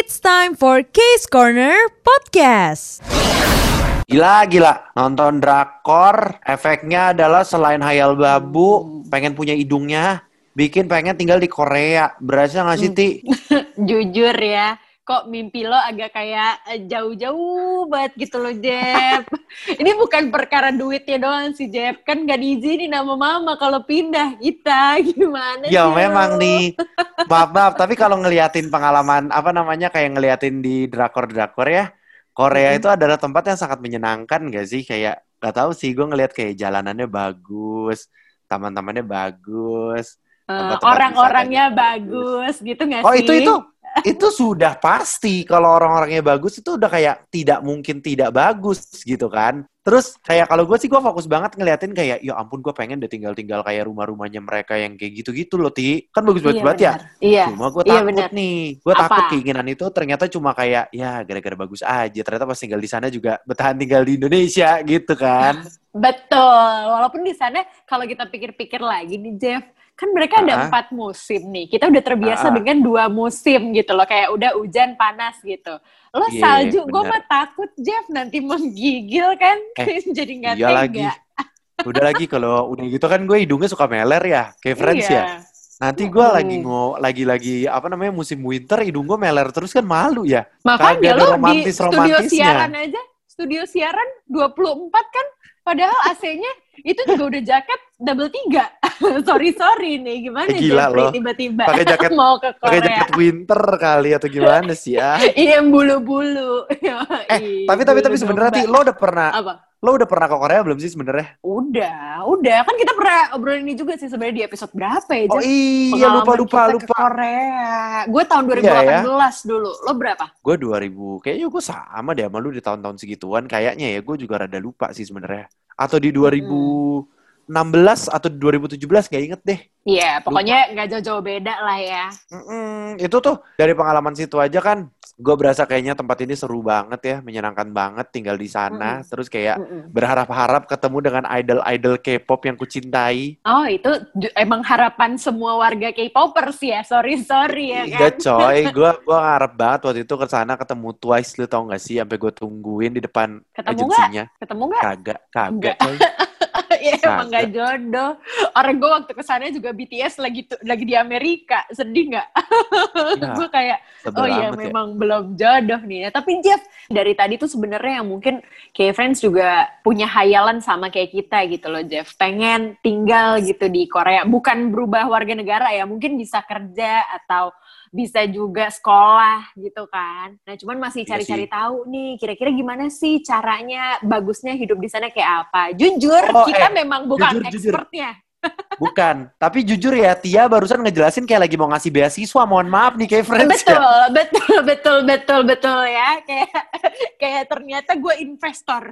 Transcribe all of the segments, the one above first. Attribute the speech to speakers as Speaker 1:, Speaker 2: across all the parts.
Speaker 1: It's time for Case Corner Podcast.
Speaker 2: Gila, gila. Nonton drakor, efeknya adalah selain hayal babu, pengen punya hidungnya, bikin pengen tinggal di Korea. Berasa nggak sih, Ti?
Speaker 3: Jujur ya, kok mimpi lo agak kayak eh, jauh-jauh banget gitu loh, Jeb. Ini bukan perkara duitnya doang sih, Jeb. Kan gak diizinin sama mama kalau pindah kita. Gimana
Speaker 2: Ya memang
Speaker 3: lo?
Speaker 2: nih. Maaf, maaf. Tapi kalau ngeliatin pengalaman, apa namanya, kayak ngeliatin di drakor-drakor ya, Korea itu adalah tempat yang sangat menyenangkan gak sih? Kayak, gak tahu sih, gue ngeliat kayak jalanannya bagus, taman-tamannya bagus.
Speaker 3: Eh,
Speaker 2: tempat-tempat
Speaker 3: Orang-orangnya bagus gitu gak
Speaker 2: Oh
Speaker 3: sih?
Speaker 2: itu itu itu sudah pasti kalau orang-orangnya bagus itu udah kayak tidak mungkin tidak bagus gitu kan. Terus kayak kalau gue sih gue fokus banget ngeliatin kayak ya ampun gue pengen deh tinggal-tinggal kayak rumah-rumahnya mereka yang kayak gitu-gitu loh ti kan bagus-bagus
Speaker 3: Iya,
Speaker 2: banget ya.
Speaker 3: Iya.
Speaker 2: Cuma gue
Speaker 3: iya,
Speaker 2: takut
Speaker 3: benar.
Speaker 2: nih, gue takut keinginan itu ternyata cuma kayak ya gara-gara bagus aja. Ternyata pas tinggal di sana juga bertahan tinggal di Indonesia gitu kan.
Speaker 3: Betul. Walaupun di sana kalau kita pikir-pikir lagi nih Jeff, kan mereka ada empat musim nih. Kita udah terbiasa
Speaker 2: Ah.
Speaker 3: dengan dua musim gitu loh, kayak udah hujan panas gitu. Lo
Speaker 2: Iya,
Speaker 3: salju, gue
Speaker 2: benar.
Speaker 3: mah takut Jeff nanti menggigil kan,
Speaker 2: Eh,
Speaker 3: jadi nggak
Speaker 2: iya
Speaker 3: tega.
Speaker 2: lagi. Udah lagi kalau udah gitu kan gue hidungnya suka meler ya, kayak Friends
Speaker 3: Iya.
Speaker 2: ya. Nanti gue
Speaker 3: Mm-mm.
Speaker 2: lagi ngo lagi lagi apa namanya musim winter hidung gue meler terus kan malu ya.
Speaker 3: Makanya lo di studio siaran aja, studio siaran 24 kan, padahal AC-nya itu juga udah jaket double tiga. sorry sorry nih, gimana
Speaker 2: Eh, gila
Speaker 3: Jeffrey
Speaker 2: lo.
Speaker 3: tiba-tiba
Speaker 2: Pakai jaket
Speaker 3: mau ke
Speaker 2: pakai
Speaker 3: Korea?
Speaker 2: jaket winter kali atau gimana sih ya?
Speaker 3: Iya bulu-bulu.
Speaker 2: Eh, tapi tapi tapi sebenarnya lo udah pernah
Speaker 3: apa?
Speaker 2: Lo udah pernah ke Korea belum sih sebenarnya?
Speaker 3: Udah, udah. Kan kita pernah obrolin ini juga sih sebenarnya di episode berapa ya,
Speaker 2: Oh iya lupa lupa
Speaker 3: kita ke
Speaker 2: lupa.
Speaker 3: Korea. Gue tahun
Speaker 2: Iya, ya.
Speaker 3: 2018 dulu. Lo berapa?
Speaker 2: Gue 2000 kayaknya gue sama deh sama lu di tahun-tahun segituan kayaknya ya gue juga rada lupa sih sebenarnya. Atau di 2016 atau 2017 gak inget deh.
Speaker 3: Iya, pokoknya nggak jauh-jauh beda lah ya.
Speaker 2: Mm-mm, itu tuh dari pengalaman situ aja kan gue berasa kayaknya tempat ini seru banget ya menyenangkan banget tinggal di sana
Speaker 3: Mm-mm.
Speaker 2: terus kayak
Speaker 3: Mm-mm.
Speaker 2: berharap-harap ketemu dengan idol-idol K-pop yang kucintai
Speaker 3: Oh, itu emang harapan semua warga K-popers ya. Sorry, sorry ya
Speaker 2: Iya
Speaker 3: kan.
Speaker 2: coy gue gua ngarep banget waktu itu ke sana ketemu Twice lu tau gak sih sampai gue tungguin di depan
Speaker 3: Ketemu
Speaker 2: agensinya
Speaker 3: Ketemu nggak?
Speaker 2: kagak kagak coy
Speaker 3: Iya, emang nggak jodoh. Orang gue waktu ke sana juga BTS lagi lagi di Amerika. Sedih nggak?
Speaker 2: Ya,
Speaker 3: gue kayak Oh iya
Speaker 2: ya.
Speaker 3: memang belum jodoh nih ya. Tapi Jeff dari tadi tuh sebenarnya yang mungkin kayak friends juga punya hayalan sama kayak kita gitu loh Jeff. Pengen tinggal gitu di Korea. Bukan berubah warga negara ya. Mungkin bisa kerja atau bisa juga sekolah gitu kan. Nah cuman masih
Speaker 2: Iya
Speaker 3: cari-cari tahu nih kira-kira gimana sih caranya bagusnya hidup di sana kayak apa. Jujur
Speaker 2: Oh,
Speaker 3: kita
Speaker 2: eh,
Speaker 3: memang bukan
Speaker 2: jujur, jujur. Bukan tapi jujur ya Tia barusan ngejelasin kayak lagi mau ngasih beasiswa mohon maaf nih kayak friends
Speaker 3: betul,
Speaker 2: ya.
Speaker 3: betul, betul, betul, betul ya. Kayak kayak ternyata gue investor.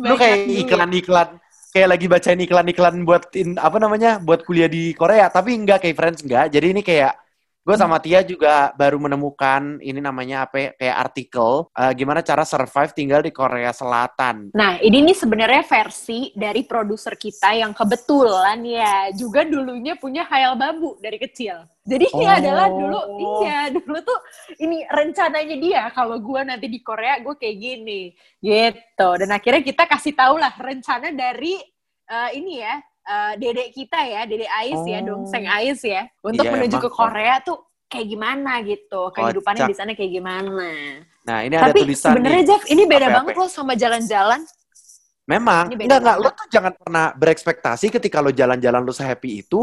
Speaker 2: lu kayak iklan-iklan kayak lagi bacain iklan-iklan buat in, apa namanya buat kuliah di Korea tapi enggak kayak friends enggak jadi ini kayak gue sama Tia juga baru menemukan ini namanya apa ya, kayak artikel eh, gimana cara survive tinggal di Korea Selatan
Speaker 3: Nah, ini nih sebenarnya versi dari produser kita yang kebetulan ya juga dulunya punya hayal babu dari kecil. Jadi ini
Speaker 2: Oh.
Speaker 3: adalah dulu, iya dulu tuh ini rencananya dia kalau gue nanti di Korea gue kayak gini, gitu. Dan akhirnya kita kasih tahu lah rencana dari eh, ini ya eh, dedek kita ya, dedek Ais ya,
Speaker 2: Oh.
Speaker 3: Dongseng Ais ya, untuk
Speaker 2: Iya,
Speaker 3: menuju
Speaker 2: emang.
Speaker 3: ke Korea tuh kayak gimana gitu, kehidupannya
Speaker 2: Kocak.
Speaker 3: di sana kayak gimana.
Speaker 2: nah ini ada
Speaker 3: Tapi
Speaker 2: tulisan
Speaker 3: sebenarnya
Speaker 2: nih
Speaker 3: Jeff, ini beda
Speaker 2: Apa, apa?
Speaker 3: banget loh sama jalan-jalan.
Speaker 2: memang enggak enggak lo tuh jangan pernah berekspektasi ketika lo jalan-jalan lo sehappy itu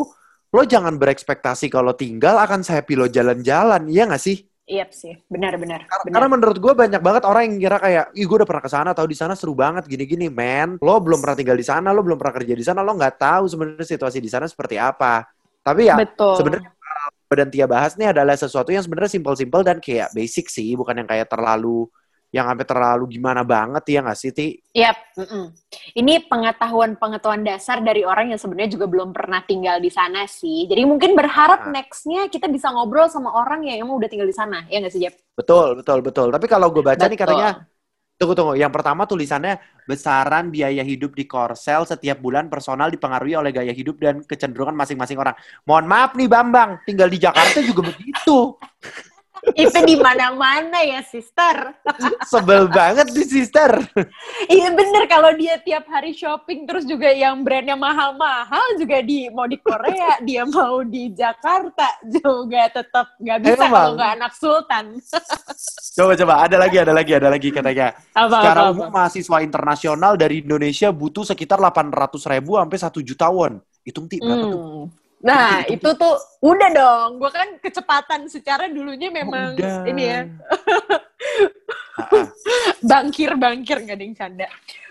Speaker 2: lo jangan berekspektasi kalau tinggal akan sehappy lo jalan-jalan iya nggak sih
Speaker 3: Iya sih, benar-benar.
Speaker 2: Karena, karena menurut gue banyak banget orang yang kira kayak, ih gue udah pernah ke sana, tahu di sana seru banget, gini-gini, man. Lo belum pernah tinggal di sana, lo belum pernah kerja di sana, lo nggak tahu sebenarnya situasi di sana seperti apa. Tapi ya sebenarnya uh, dan Tia bahas nih adalah sesuatu yang sebenarnya simpel-simpel dan kayak basic sih, bukan yang kayak terlalu yang sampai terlalu gimana banget ya nggak sih Ti?
Speaker 3: Yap, mm-mm. Ini pengetahuan-pengetahuan dasar dari orang yang sebenarnya juga belum pernah tinggal di sana sih. Jadi mungkin berharap
Speaker 2: Nah.
Speaker 3: next-nya kita bisa ngobrol sama orang yang emang udah tinggal di sana. Ya nggak sih, Jep?
Speaker 2: Betul, betul, betul. Tapi kalau gue baca nih
Speaker 3: Betul.
Speaker 2: katanya, tunggu, tunggu. Yang pertama tulisannya, besaran biaya hidup di Korsel setiap bulan personal dipengaruhi oleh gaya hidup dan kecenderungan masing-masing orang. Mohon maaf nih Bambang, tinggal di Jakarta juga begitu.
Speaker 3: Itu di mana-mana ya, sister.
Speaker 2: Sebel banget di sister.
Speaker 3: Iya bener kalau dia tiap hari shopping terus juga yang brandnya mahal-mahal juga di mau di Korea, dia mau di Jakarta juga tetap nggak bisa
Speaker 2: Emang?
Speaker 3: kalau nggak anak sultan.
Speaker 2: Coba coba ada lagi ada lagi ada lagi katanya.
Speaker 3: Apa,
Speaker 2: Secara
Speaker 3: apa,
Speaker 2: umum
Speaker 3: apa?
Speaker 2: mahasiswa internasional dari Indonesia butuh sekitar 800 ribu sampai 1 juta won. Hitung ti berapa tuh?
Speaker 3: Hmm. Nah, itu tuh udah dong. Gue kan kecepatan secara dulunya memang
Speaker 2: Udah.
Speaker 3: ini ya, bangkir-bangkir nggak ada yang canda.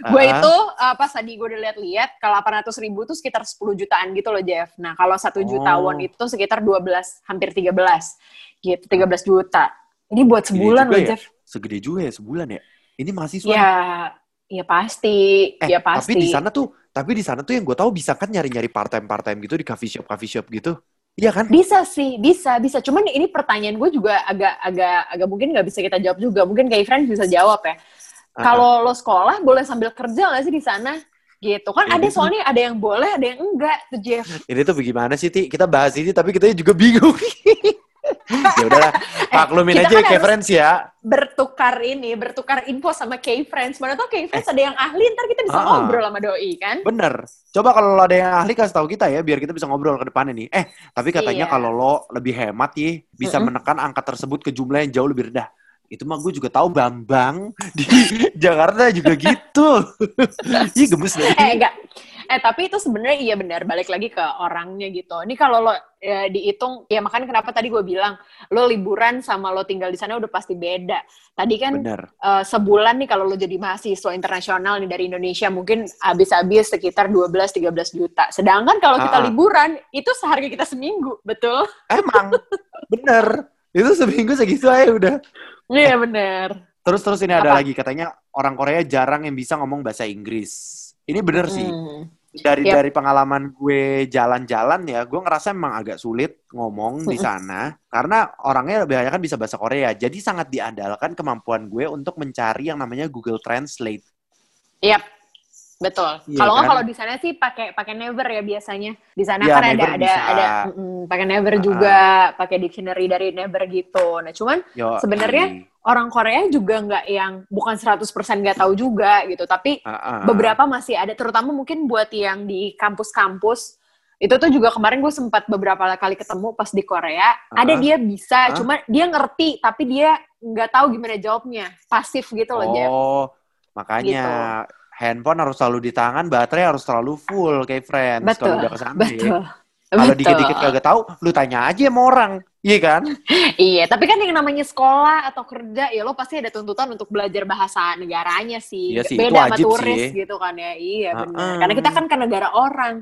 Speaker 3: Gue itu uh, pas tadi gue udah lihat-lihat kalau 800 ribu tuh sekitar 10 jutaan gitu loh Jeff. Nah kalau 1 juta
Speaker 2: Oh.
Speaker 3: won itu sekitar 12, hampir 13 gitu, 13 juta. Ini buat sebulan loh
Speaker 2: ya?
Speaker 3: Jeff.
Speaker 2: Segede juga ya sebulan ya? Ini mahasiswa.
Speaker 3: Ya, ya pasti,
Speaker 2: Eh,
Speaker 3: ya pasti.
Speaker 2: tapi di sana tuh, tapi di sana tuh yang gue tahu bisa kan nyari-nyari part time part time gitu di coffee shop coffee shop gitu. Iya kan?
Speaker 3: Bisa sih, bisa, bisa. Cuman ini pertanyaan gue juga agak, agak, agak mungkin nggak bisa kita jawab juga. Mungkin kayak friends bisa jawab ya.
Speaker 2: Ah,
Speaker 3: Kalau lo sekolah boleh sambil kerja nggak sih di sana? Gitu kan
Speaker 2: Ini
Speaker 3: ada
Speaker 2: tuh-
Speaker 3: soalnya ada yang boleh, ada yang enggak tuh Jeff.
Speaker 2: Ini tuh bagaimana sih, Ti? Kita bahas ini tapi kita juga bingung. ya udahlah, maklumin
Speaker 3: kita
Speaker 2: aja
Speaker 3: kan
Speaker 2: ya friends ya.
Speaker 3: Bertukar ini, bertukar info sama K-Friends. Mana tau K-Friends ada yang ahli, ntar kita bisa
Speaker 2: Ah.
Speaker 3: ngobrol sama Doi kan?
Speaker 2: Bener. Coba kalau lo ada yang ahli kasih tahu kita ya, biar kita bisa ngobrol ke depannya nih. Eh, tapi katanya
Speaker 3: Iya.
Speaker 2: kalau lo lebih hemat ya, bisa
Speaker 3: Mm-mm.
Speaker 2: menekan angka tersebut ke jumlah yang jauh lebih rendah. Itu mah gue juga tahu Bambang di Jakarta juga gitu. Ih gemes
Speaker 3: Eh
Speaker 2: deh.
Speaker 3: enggak. Eh tapi itu sebenarnya iya benar balik lagi ke orangnya gitu. Ini kalau lo ya, dihitung ya makanya kenapa tadi gue bilang lo liburan sama lo tinggal di sana udah pasti beda. Tadi kan
Speaker 2: Bener.
Speaker 3: eh, sebulan nih kalau lo jadi mahasiswa internasional nih dari Indonesia mungkin habis-habis sekitar 12-13 juta. Sedangkan kalau kita
Speaker 2: ah.
Speaker 3: liburan itu seharga kita seminggu, betul?
Speaker 2: Emang, bener. Itu seminggu segitu aja udah.
Speaker 3: Iya benar.
Speaker 2: Terus terus ini ada
Speaker 3: Apa?
Speaker 2: lagi katanya orang Korea jarang yang bisa ngomong bahasa Inggris. Ini bener sih.
Speaker 3: Hmm.
Speaker 2: Dari
Speaker 3: Yap.
Speaker 2: dari pengalaman gue jalan-jalan ya, gue ngerasa emang agak sulit ngomong di
Speaker 3: Mm-mm.
Speaker 2: sana karena orangnya lebih banyak kan bisa bahasa Korea. Jadi sangat diandalkan kemampuan gue untuk mencari yang namanya Google Translate.
Speaker 3: Yap. Betul.
Speaker 2: Iya
Speaker 3: kalau nggak
Speaker 2: kan?
Speaker 3: kalau di sana sih pakai pakai never ya biasanya. Di sana
Speaker 2: Iya,
Speaker 3: kan ada
Speaker 2: Never
Speaker 3: ada
Speaker 2: bisa.
Speaker 3: ada mm, pakai never
Speaker 2: Ah.
Speaker 3: juga, pakai dictionary dari never gitu. Nah, cuman Sebenarnya orang Korea juga nggak yang bukan 100% nggak tahu juga gitu, tapi
Speaker 2: Ah,
Speaker 3: beberapa masih ada terutama mungkin buat yang di kampus-kampus itu tuh juga kemarin gue sempat beberapa kali ketemu pas di Korea ada
Speaker 2: Ah.
Speaker 3: dia bisa
Speaker 2: Ah.
Speaker 3: cuma dia ngerti tapi dia nggak tahu gimana jawabnya pasif gitu loh Jeff
Speaker 2: Oh, makanya handphone harus selalu di tangan, baterai harus selalu full kayak friends
Speaker 3: Betul,
Speaker 2: kalau udah ke sana. ya.
Speaker 3: betul
Speaker 2: Kalau
Speaker 3: Betul.
Speaker 2: dikit-dikit kagak tahu, lu tanya aja sama orang. Iya kan?
Speaker 3: Iya, tapi kan yang namanya sekolah atau kerja, ya lo pasti ada tuntutan untuk belajar bahasa negaranya sih.
Speaker 2: Iya sih,
Speaker 3: Beda sama turis
Speaker 2: sih.
Speaker 3: gitu kan ya. Iya benar.
Speaker 2: Heeh.
Speaker 3: Karena kita kan ke negara orang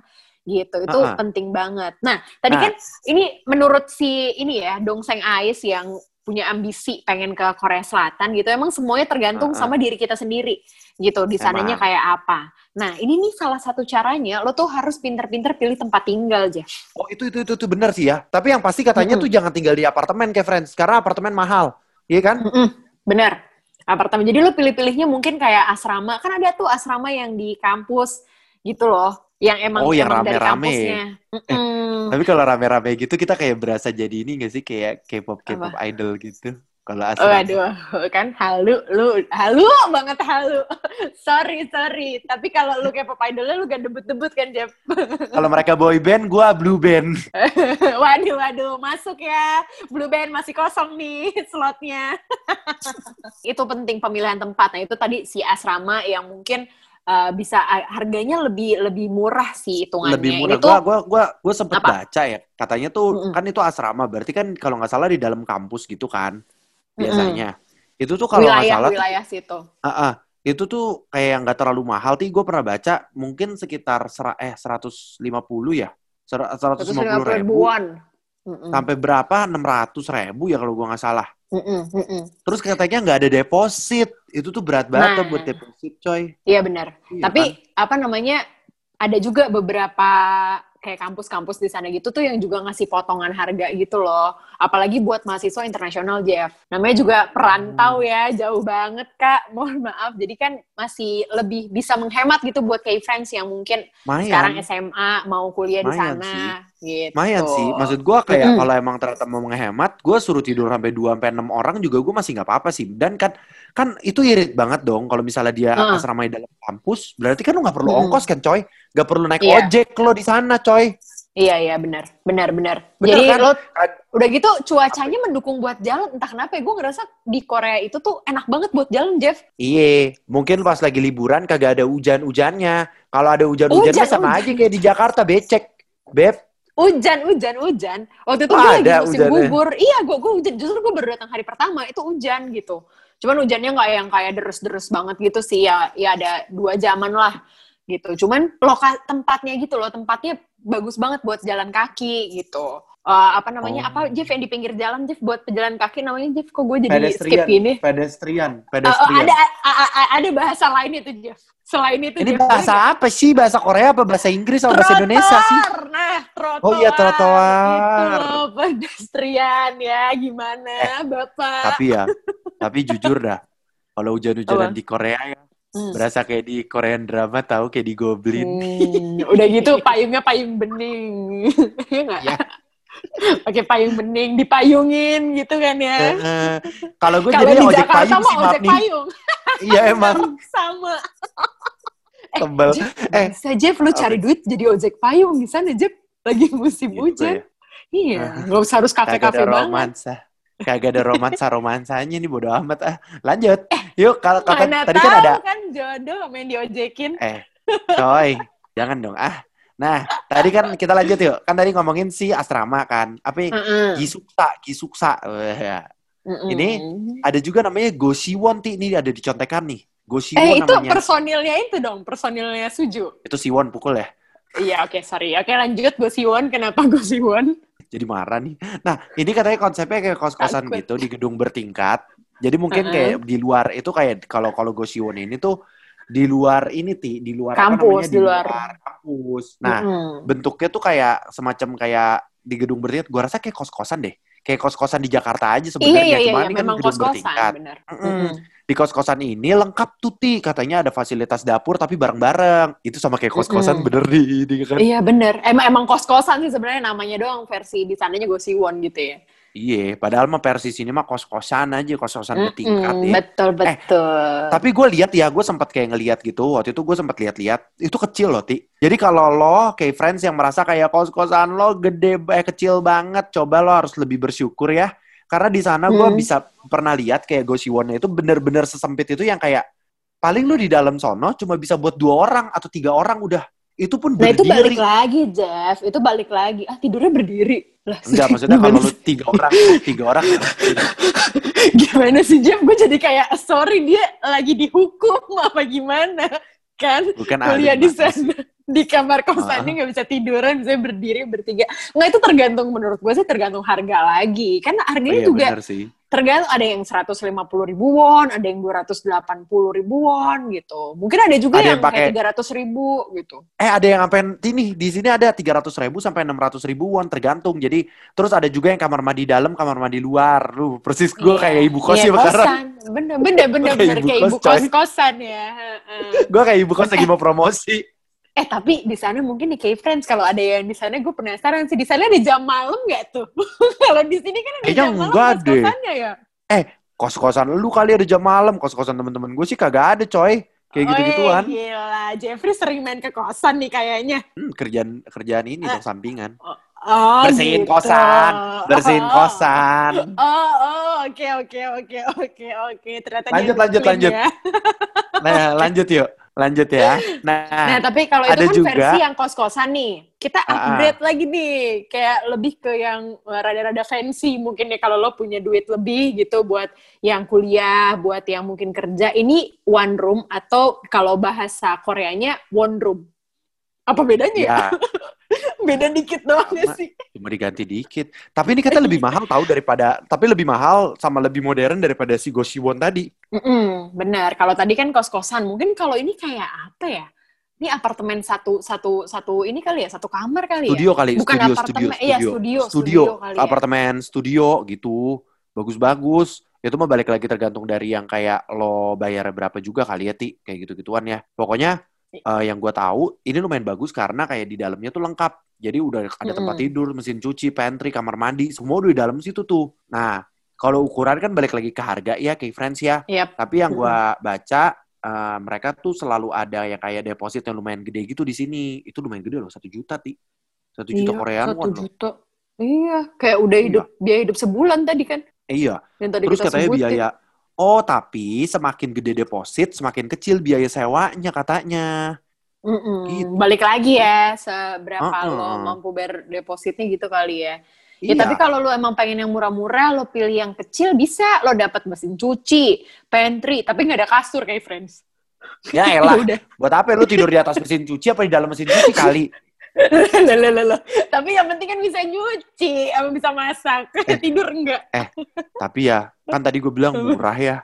Speaker 3: gitu. Itu
Speaker 2: Heeh.
Speaker 3: penting banget. Nah, tadi
Speaker 2: Nah.
Speaker 3: kan ini menurut si ini ya, Dongseng Ais yang punya ambisi pengen ke Korea Selatan gitu. Emang semuanya tergantung
Speaker 2: Heeh.
Speaker 3: sama diri kita sendiri gitu. Di sananya kayak apa. Nah, ini nih salah satu caranya lo tuh harus pinter-pinter pilih tempat tinggal, Jeff.
Speaker 2: Oh itu itu itu, itu benar sih ya. Tapi yang pasti katanya
Speaker 3: Mm-mm.
Speaker 2: tuh jangan tinggal di apartemen kayak friends, karena apartemen mahal. Iya kan?
Speaker 3: Mm-mm, bener. Apartemen. Jadi lo pilih-pilihnya mungkin kayak asrama. Kan ada tuh asrama yang di kampus gitu loh. Yang emang,
Speaker 2: Oh, yang rame-rame.
Speaker 3: Mm-mm.
Speaker 2: Tapi kalau rame-rame gitu kita kayak berasa jadi ini gak sih kayak K-pop K-pop idol gitu. Kalau
Speaker 3: Oh,
Speaker 2: asrama.
Speaker 3: aduh, kan halu, lu halu banget halu. sorry, sorry. Tapi kalau lu kayak pop idolnya lu gak debut-debut kan, Jeff?
Speaker 2: Kalau mereka boy band, gua blue band.
Speaker 3: waduh, waduh, masuk ya. Blue Band masih kosong nih slotnya. itu penting pemilihan tempat. Nah, itu tadi si asrama yang mungkin uh, bisa uh, harganya lebih lebih murah sih hitungannya.
Speaker 2: Lebih murah.
Speaker 3: tuh
Speaker 2: Gua gua gua gua sempet
Speaker 3: Apa?
Speaker 2: baca ya. Katanya tuh
Speaker 3: Mm-mm.
Speaker 2: kan itu asrama, berarti kan kalau nggak salah di dalam kampus gitu kan. Biasanya. Itu tuh kalau nggak
Speaker 3: wilayah
Speaker 2: salah
Speaker 3: wilayah situ.
Speaker 2: Ah, ah. itu tuh kayak nggak terlalu mahal. Ti gue pernah baca mungkin sekitar sera, eh 150 ya. Ser- 150
Speaker 3: 150
Speaker 2: ribu
Speaker 3: ribuan. Mm-mm.
Speaker 2: sampai berapa 600 ribu ya kalau gue nggak salah.
Speaker 3: Mm-mm, mm-mm.
Speaker 2: Terus katanya nggak ada deposit. Itu tuh berat banget
Speaker 3: Nah.
Speaker 2: tuh buat deposit coy.
Speaker 3: Iya benar.
Speaker 2: Iya
Speaker 3: Tapi
Speaker 2: kan?
Speaker 3: apa namanya? Ada juga beberapa kayak kampus-kampus di sana gitu tuh yang juga ngasih potongan harga gitu loh. Apalagi buat mahasiswa internasional, Jeff. Namanya juga perantau
Speaker 2: Hmm.
Speaker 3: ya, jauh banget, Kak. Mohon maaf. Jadi kan masih lebih bisa menghemat gitu buat kayak friends yang mungkin
Speaker 2: Mayan.
Speaker 3: sekarang SMA mau kuliah di
Speaker 2: Lumayan
Speaker 3: sana.
Speaker 2: sih.
Speaker 3: Gitu.
Speaker 2: Lumayan sih. Maksud gue kayak
Speaker 3: Mm-mm.
Speaker 2: kalau emang ternyata mau menghemat, gue suruh tidur sampai 2 sampai 6 orang juga gue masih nggak apa-apa sih. Dan kan kan itu irit banget dong kalau misalnya dia
Speaker 3: Heeh.
Speaker 2: asrama di dalam kampus, berarti kan lu nggak perlu
Speaker 3: Mm-mm.
Speaker 2: ongkos kan, coy. Nggak perlu naik
Speaker 3: Iya.
Speaker 2: ojek lo di sana, coy.
Speaker 3: Iya iya benar, benar benar.
Speaker 2: Benar
Speaker 3: Jadi
Speaker 2: kan?
Speaker 3: lo udah gitu cuacanya mendukung buat jalan. Entah kenapa ya gue ngerasa di Korea itu tuh enak banget buat jalan Jeff.
Speaker 2: Iya, mungkin pas lagi liburan kagak ada hujan-hujannya. Kalau ada
Speaker 3: Hujan,
Speaker 2: mah sama aja kayak di Jakarta becek. Beb,
Speaker 3: Hujan, hujan, hujan. Waktu itu
Speaker 2: Oh,
Speaker 3: gue lagi musim
Speaker 2: hujannya.
Speaker 3: gugur. Iya, gue gue hujan. Justru gue baru datang hari pertama itu hujan gitu. Cuman hujannya nggak yang kayak deres-deres banget gitu sih. Ya, ya ada dua jaman lah gitu. Cuman loka tempatnya gitu loh. Tempatnya bagus banget buat jalan kaki gitu. Eh, apa namanya?
Speaker 2: Oh.
Speaker 3: Apa Jeff yang di pinggir jalan Jeff buat pejalan kaki namanya Jeff? Kok gue jadi skip
Speaker 2: pedestrian,
Speaker 3: ini?
Speaker 2: pedestrian,
Speaker 3: Eh, eh,
Speaker 2: pedestrian.
Speaker 3: ada a- a- a- ada bahasa lain itu Jeff. Selain itu
Speaker 2: Ini
Speaker 3: Jeff,
Speaker 2: bahasa
Speaker 3: boleh
Speaker 2: apa sih? Bahasa Korea apa bahasa Inggris atau bahasa. Indonesia sih?
Speaker 3: Nah, trotoar.
Speaker 2: Oh iya, trotoar.
Speaker 3: Itu loh, pedestrian ya. Gimana, Bapak?
Speaker 2: Tapi ya, tapi jujur dah, kalau hujan-hujanan
Speaker 3: Apa?
Speaker 2: di Korea ya,
Speaker 3: Hmm.
Speaker 2: berasa kayak di Korean drama tahu kayak di Goblin.
Speaker 3: Hmm, udah gitu payungnya payung bening. Iya nggak?
Speaker 2: Ya.
Speaker 3: Pakai payung bening, dipayungin gitu kan ya.
Speaker 2: Eh, kalau gue jadi
Speaker 3: di
Speaker 2: ojek
Speaker 3: Jakarta
Speaker 2: payung
Speaker 3: mah
Speaker 2: sih,
Speaker 3: ojek
Speaker 2: nih.
Speaker 3: payung.
Speaker 2: Iya emang
Speaker 3: Sama. Eh,
Speaker 2: tebel.
Speaker 3: Jeff,
Speaker 2: Eh,
Speaker 3: bisa Jeff lu cari
Speaker 2: apa?
Speaker 3: duit jadi ojek payung di sana Jeff. Lagi musim
Speaker 2: Gitu
Speaker 3: hujan.
Speaker 2: ya.
Speaker 3: Iya, nggak usah harus kafe-kafe banget.
Speaker 2: romansa. Kagak ada romansa romansanya nih bodo amat ah. Lanjut. Yuk kalau kata
Speaker 3: Mana
Speaker 2: tadi kan ada
Speaker 3: kan jodoh yang diojekin.
Speaker 2: eh coy, jangan dong ah. Nah, tadi kan kita lanjut yuk. Kan tadi ngomongin si asrama kan. Apa yang
Speaker 3: Heeh.
Speaker 2: Gisuksa, Gisuksa. Ya.
Speaker 3: Mm-mm.
Speaker 2: Ini Ada juga namanya Gosiwon Ti. Ini ada di contekan nih. Gosiwon
Speaker 3: Eh itu
Speaker 2: namanya.
Speaker 3: personilnya itu dong, personilnya Suju.
Speaker 2: Itu Siwon pukul ya.
Speaker 3: Iya oke sorry. Oke lanjut Gosiwon. Kenapa Gosiwon?
Speaker 2: Jadi marah nih. Nah, ini katanya konsepnya kayak kos-kosan gitu di gedung bertingkat. Jadi mungkin
Speaker 3: Uh-uh.
Speaker 2: kayak di luar itu kayak kalau kalau Gosiwon ini tuh di luar ini ti di luar apa
Speaker 3: Kampus,
Speaker 2: namanya
Speaker 3: di luar.
Speaker 2: kampus. Nah, bentuknya tuh kayak semacam kayak di gedung bertingkat. Gua rasa kayak kos-kosan deh. Kayak kos-kosan di Jakarta aja sebenarnya.
Speaker 3: iya iya, iya,
Speaker 2: ini kan
Speaker 3: memang
Speaker 2: gedung
Speaker 3: kos-kosan
Speaker 2: bertingkat.
Speaker 3: benar.
Speaker 2: Mm-mm.
Speaker 3: Mm-mm.
Speaker 2: Di kos-kosan ini lengkap tuh ti. Katanya ada fasilitas dapur tapi bareng-bareng. Itu sama kayak kos-kosan
Speaker 3: Mm-mm.
Speaker 2: bener di, di kan.
Speaker 3: Iya benar. Emang emang kos-kosan sih sebenarnya namanya doang versi di sananya Gosiwon gitu ya.
Speaker 2: Iya, padahal mah versi sini mah kos-kosan aja, kos-kosan bertingkat
Speaker 3: Mm-mm,
Speaker 2: ya.
Speaker 3: Betul betul.
Speaker 2: Tapi gue lihat ya, gue sempat kayak ngeliat gitu. Waktu itu gue sempat lihat-lihat, itu kecil loh, Ti. Jadi kalau lo kayak friends yang merasa kayak kos-kosan lo gede, eh, kecil banget, coba lo harus lebih bersyukur ya. Karena di sana gue
Speaker 3: Hmm.
Speaker 2: bisa pernah lihat kayak Gosiwonnya itu bener-bener sesempit itu yang kayak paling lo di dalam sono cuma bisa buat dua orang atau tiga orang udah. Itu pun
Speaker 3: Nah itu balik
Speaker 2: berdiri.
Speaker 3: lagi Jeff. Itu balik lagi. Ah tidurnya berdiri. Lah,
Speaker 2: Enggak, maksudnya kalau lo tiga orang, tiga orang.
Speaker 3: gimana sih Jeff? Gue jadi kayak sorry dia lagi dihukum apa gimana kan?
Speaker 2: Bukan
Speaker 3: Kuliah di sana di kamar kosannya nggak bisa tiduran, bisa berdiri bertiga. Nggak itu tergantung menurut gue sih tergantung harga lagi. Kan
Speaker 2: Oh,
Speaker 3: harganya
Speaker 2: iya
Speaker 3: juga tergantung ada yang 150 ribu won, ada yang 280 ribu won gitu. Mungkin ada juga
Speaker 2: Ada
Speaker 3: yang,
Speaker 2: yang pakai-
Speaker 3: kayak 300 ribu gitu.
Speaker 2: Eh ada yang sampai ini di sini ada 300 ribu sampai 600 ribu won tergantung. Jadi terus ada juga yang kamar mandi dalam, kamar mandi luar. Lu persis gue
Speaker 3: Iya.
Speaker 2: kayak ibu kos
Speaker 3: Iya,
Speaker 2: ya
Speaker 3: kosan. Bener, bener, bener,
Speaker 2: Kayak
Speaker 3: Kayak
Speaker 2: kos,
Speaker 3: ibu
Speaker 2: coy.
Speaker 3: kos-kosan ya.
Speaker 2: Gue kayak ibu kos lagi mau promosi.
Speaker 3: Eh tapi di sana mungkin di K-Friends kalau ada yang di sana gue penasaran sih di sana ada jam malam nggak tuh? kalau di sini kan ada
Speaker 2: Kayaknya
Speaker 3: jam malam
Speaker 2: enggak deh.
Speaker 3: kos-kosannya ya.
Speaker 2: Kos-kosan lu kali ada jam malam, kos-kosan temen-temen gue sih kagak ada coy. Kayak
Speaker 3: Oh, iya, gila, Jeffrey sering main ke kosan nih kayaknya.
Speaker 2: Hmm, kerjaan kerjaan ini
Speaker 3: Eh.
Speaker 2: dong sampingan.
Speaker 3: Oh,
Speaker 2: Bersihin
Speaker 3: gitu.
Speaker 2: kosan, bersihin
Speaker 3: Oh.
Speaker 2: kosan.
Speaker 3: Oh, oh, oke, oke, oke, oke, oke. Ternyata
Speaker 2: Lanjut, lanjut, lanjut.
Speaker 3: ya.
Speaker 2: Nah, lanjut yuk. Lanjut ya.
Speaker 3: Nah,
Speaker 2: Nah,
Speaker 3: tapi kalau itu kan
Speaker 2: juga-
Speaker 3: versi yang kos-kosan nih. Kita
Speaker 2: Ah, ah.
Speaker 3: upgrade lagi nih. Kayak lebih ke yang uh, rada-rada fancy mungkin ya kalau lo punya duit lebih gitu buat yang kuliah, buat yang mungkin kerja. Ini one room atau kalau bahasa Koreanya one room. Apa bedanya ya?
Speaker 2: ya
Speaker 3: Beda dikit doang ya
Speaker 2: Sama.
Speaker 3: sih?
Speaker 2: cuma diganti dikit. Tapi ini kita lebih mahal tahu daripada tapi lebih mahal sama lebih modern daripada si Goshiwon tadi.
Speaker 3: Mm-mm, benar. Kalau tadi kan kos-kosan, mungkin kalau ini kayak apa ya? Ini apartemen satu satu satu ini kali ya, satu kamar kali
Speaker 2: Studio
Speaker 3: ya?
Speaker 2: kali,
Speaker 3: Bukan
Speaker 2: studio,
Speaker 3: apartemen,
Speaker 2: studio,
Speaker 3: iya
Speaker 2: studio.
Speaker 3: studio,
Speaker 2: studio,
Speaker 3: studio kali ya.
Speaker 2: apartemen studio gitu bagus-bagus itu mah balik lagi tergantung dari yang kayak lo bayar berapa juga kali ya ti kayak gitu gituan ya pokoknya eh, yang gue tahu ini lumayan bagus karena kayak di dalamnya tuh lengkap. Jadi udah ada tempat
Speaker 3: Mm-mm.
Speaker 2: tidur, mesin cuci, pantry, kamar mandi, semua udah di dalam situ tuh. Nah, kalau ukuran kan balik lagi ke harga ya, kayak friends ya.
Speaker 3: Yap.
Speaker 2: Tapi yang gua baca eh, mereka tuh selalu ada yang kayak deposit yang lumayan gede gitu di sini. Itu lumayan gede loh, satu juta ti. Satu juta
Speaker 3: Iya,
Speaker 2: Korean
Speaker 3: satu
Speaker 2: won loh.
Speaker 3: juta. Iya, kayak udah
Speaker 2: Iya.
Speaker 3: hidup biaya hidup sebulan tadi kan.
Speaker 2: Iya.
Speaker 3: Yang tadi
Speaker 2: Terus
Speaker 3: kita
Speaker 2: katanya
Speaker 3: sebutin.
Speaker 2: biaya. Oh, tapi semakin gede deposit, semakin kecil biaya sewanya katanya.
Speaker 3: Mm-mm.
Speaker 2: Gitu.
Speaker 3: Balik lagi ya, seberapa
Speaker 2: Uh-uh.
Speaker 3: lo mampu bayar depositnya gitu kali ya. Ya
Speaker 2: Iya.
Speaker 3: tapi kalau lo emang pengen yang murah-murah, lo pilih yang kecil bisa. Lo dapat mesin cuci, pantry, tapi nggak ada kasur kayak friends.
Speaker 2: Ya elah, buat apa lu tidur di atas mesin cuci apa di dalam mesin cuci kali?
Speaker 3: Lah. Tapi yang penting kan bisa nyuci, sama bisa masak.
Speaker 2: Eh.
Speaker 3: Tidur enggak?
Speaker 2: Tapi ya, kan tadi gue bilang murah ya.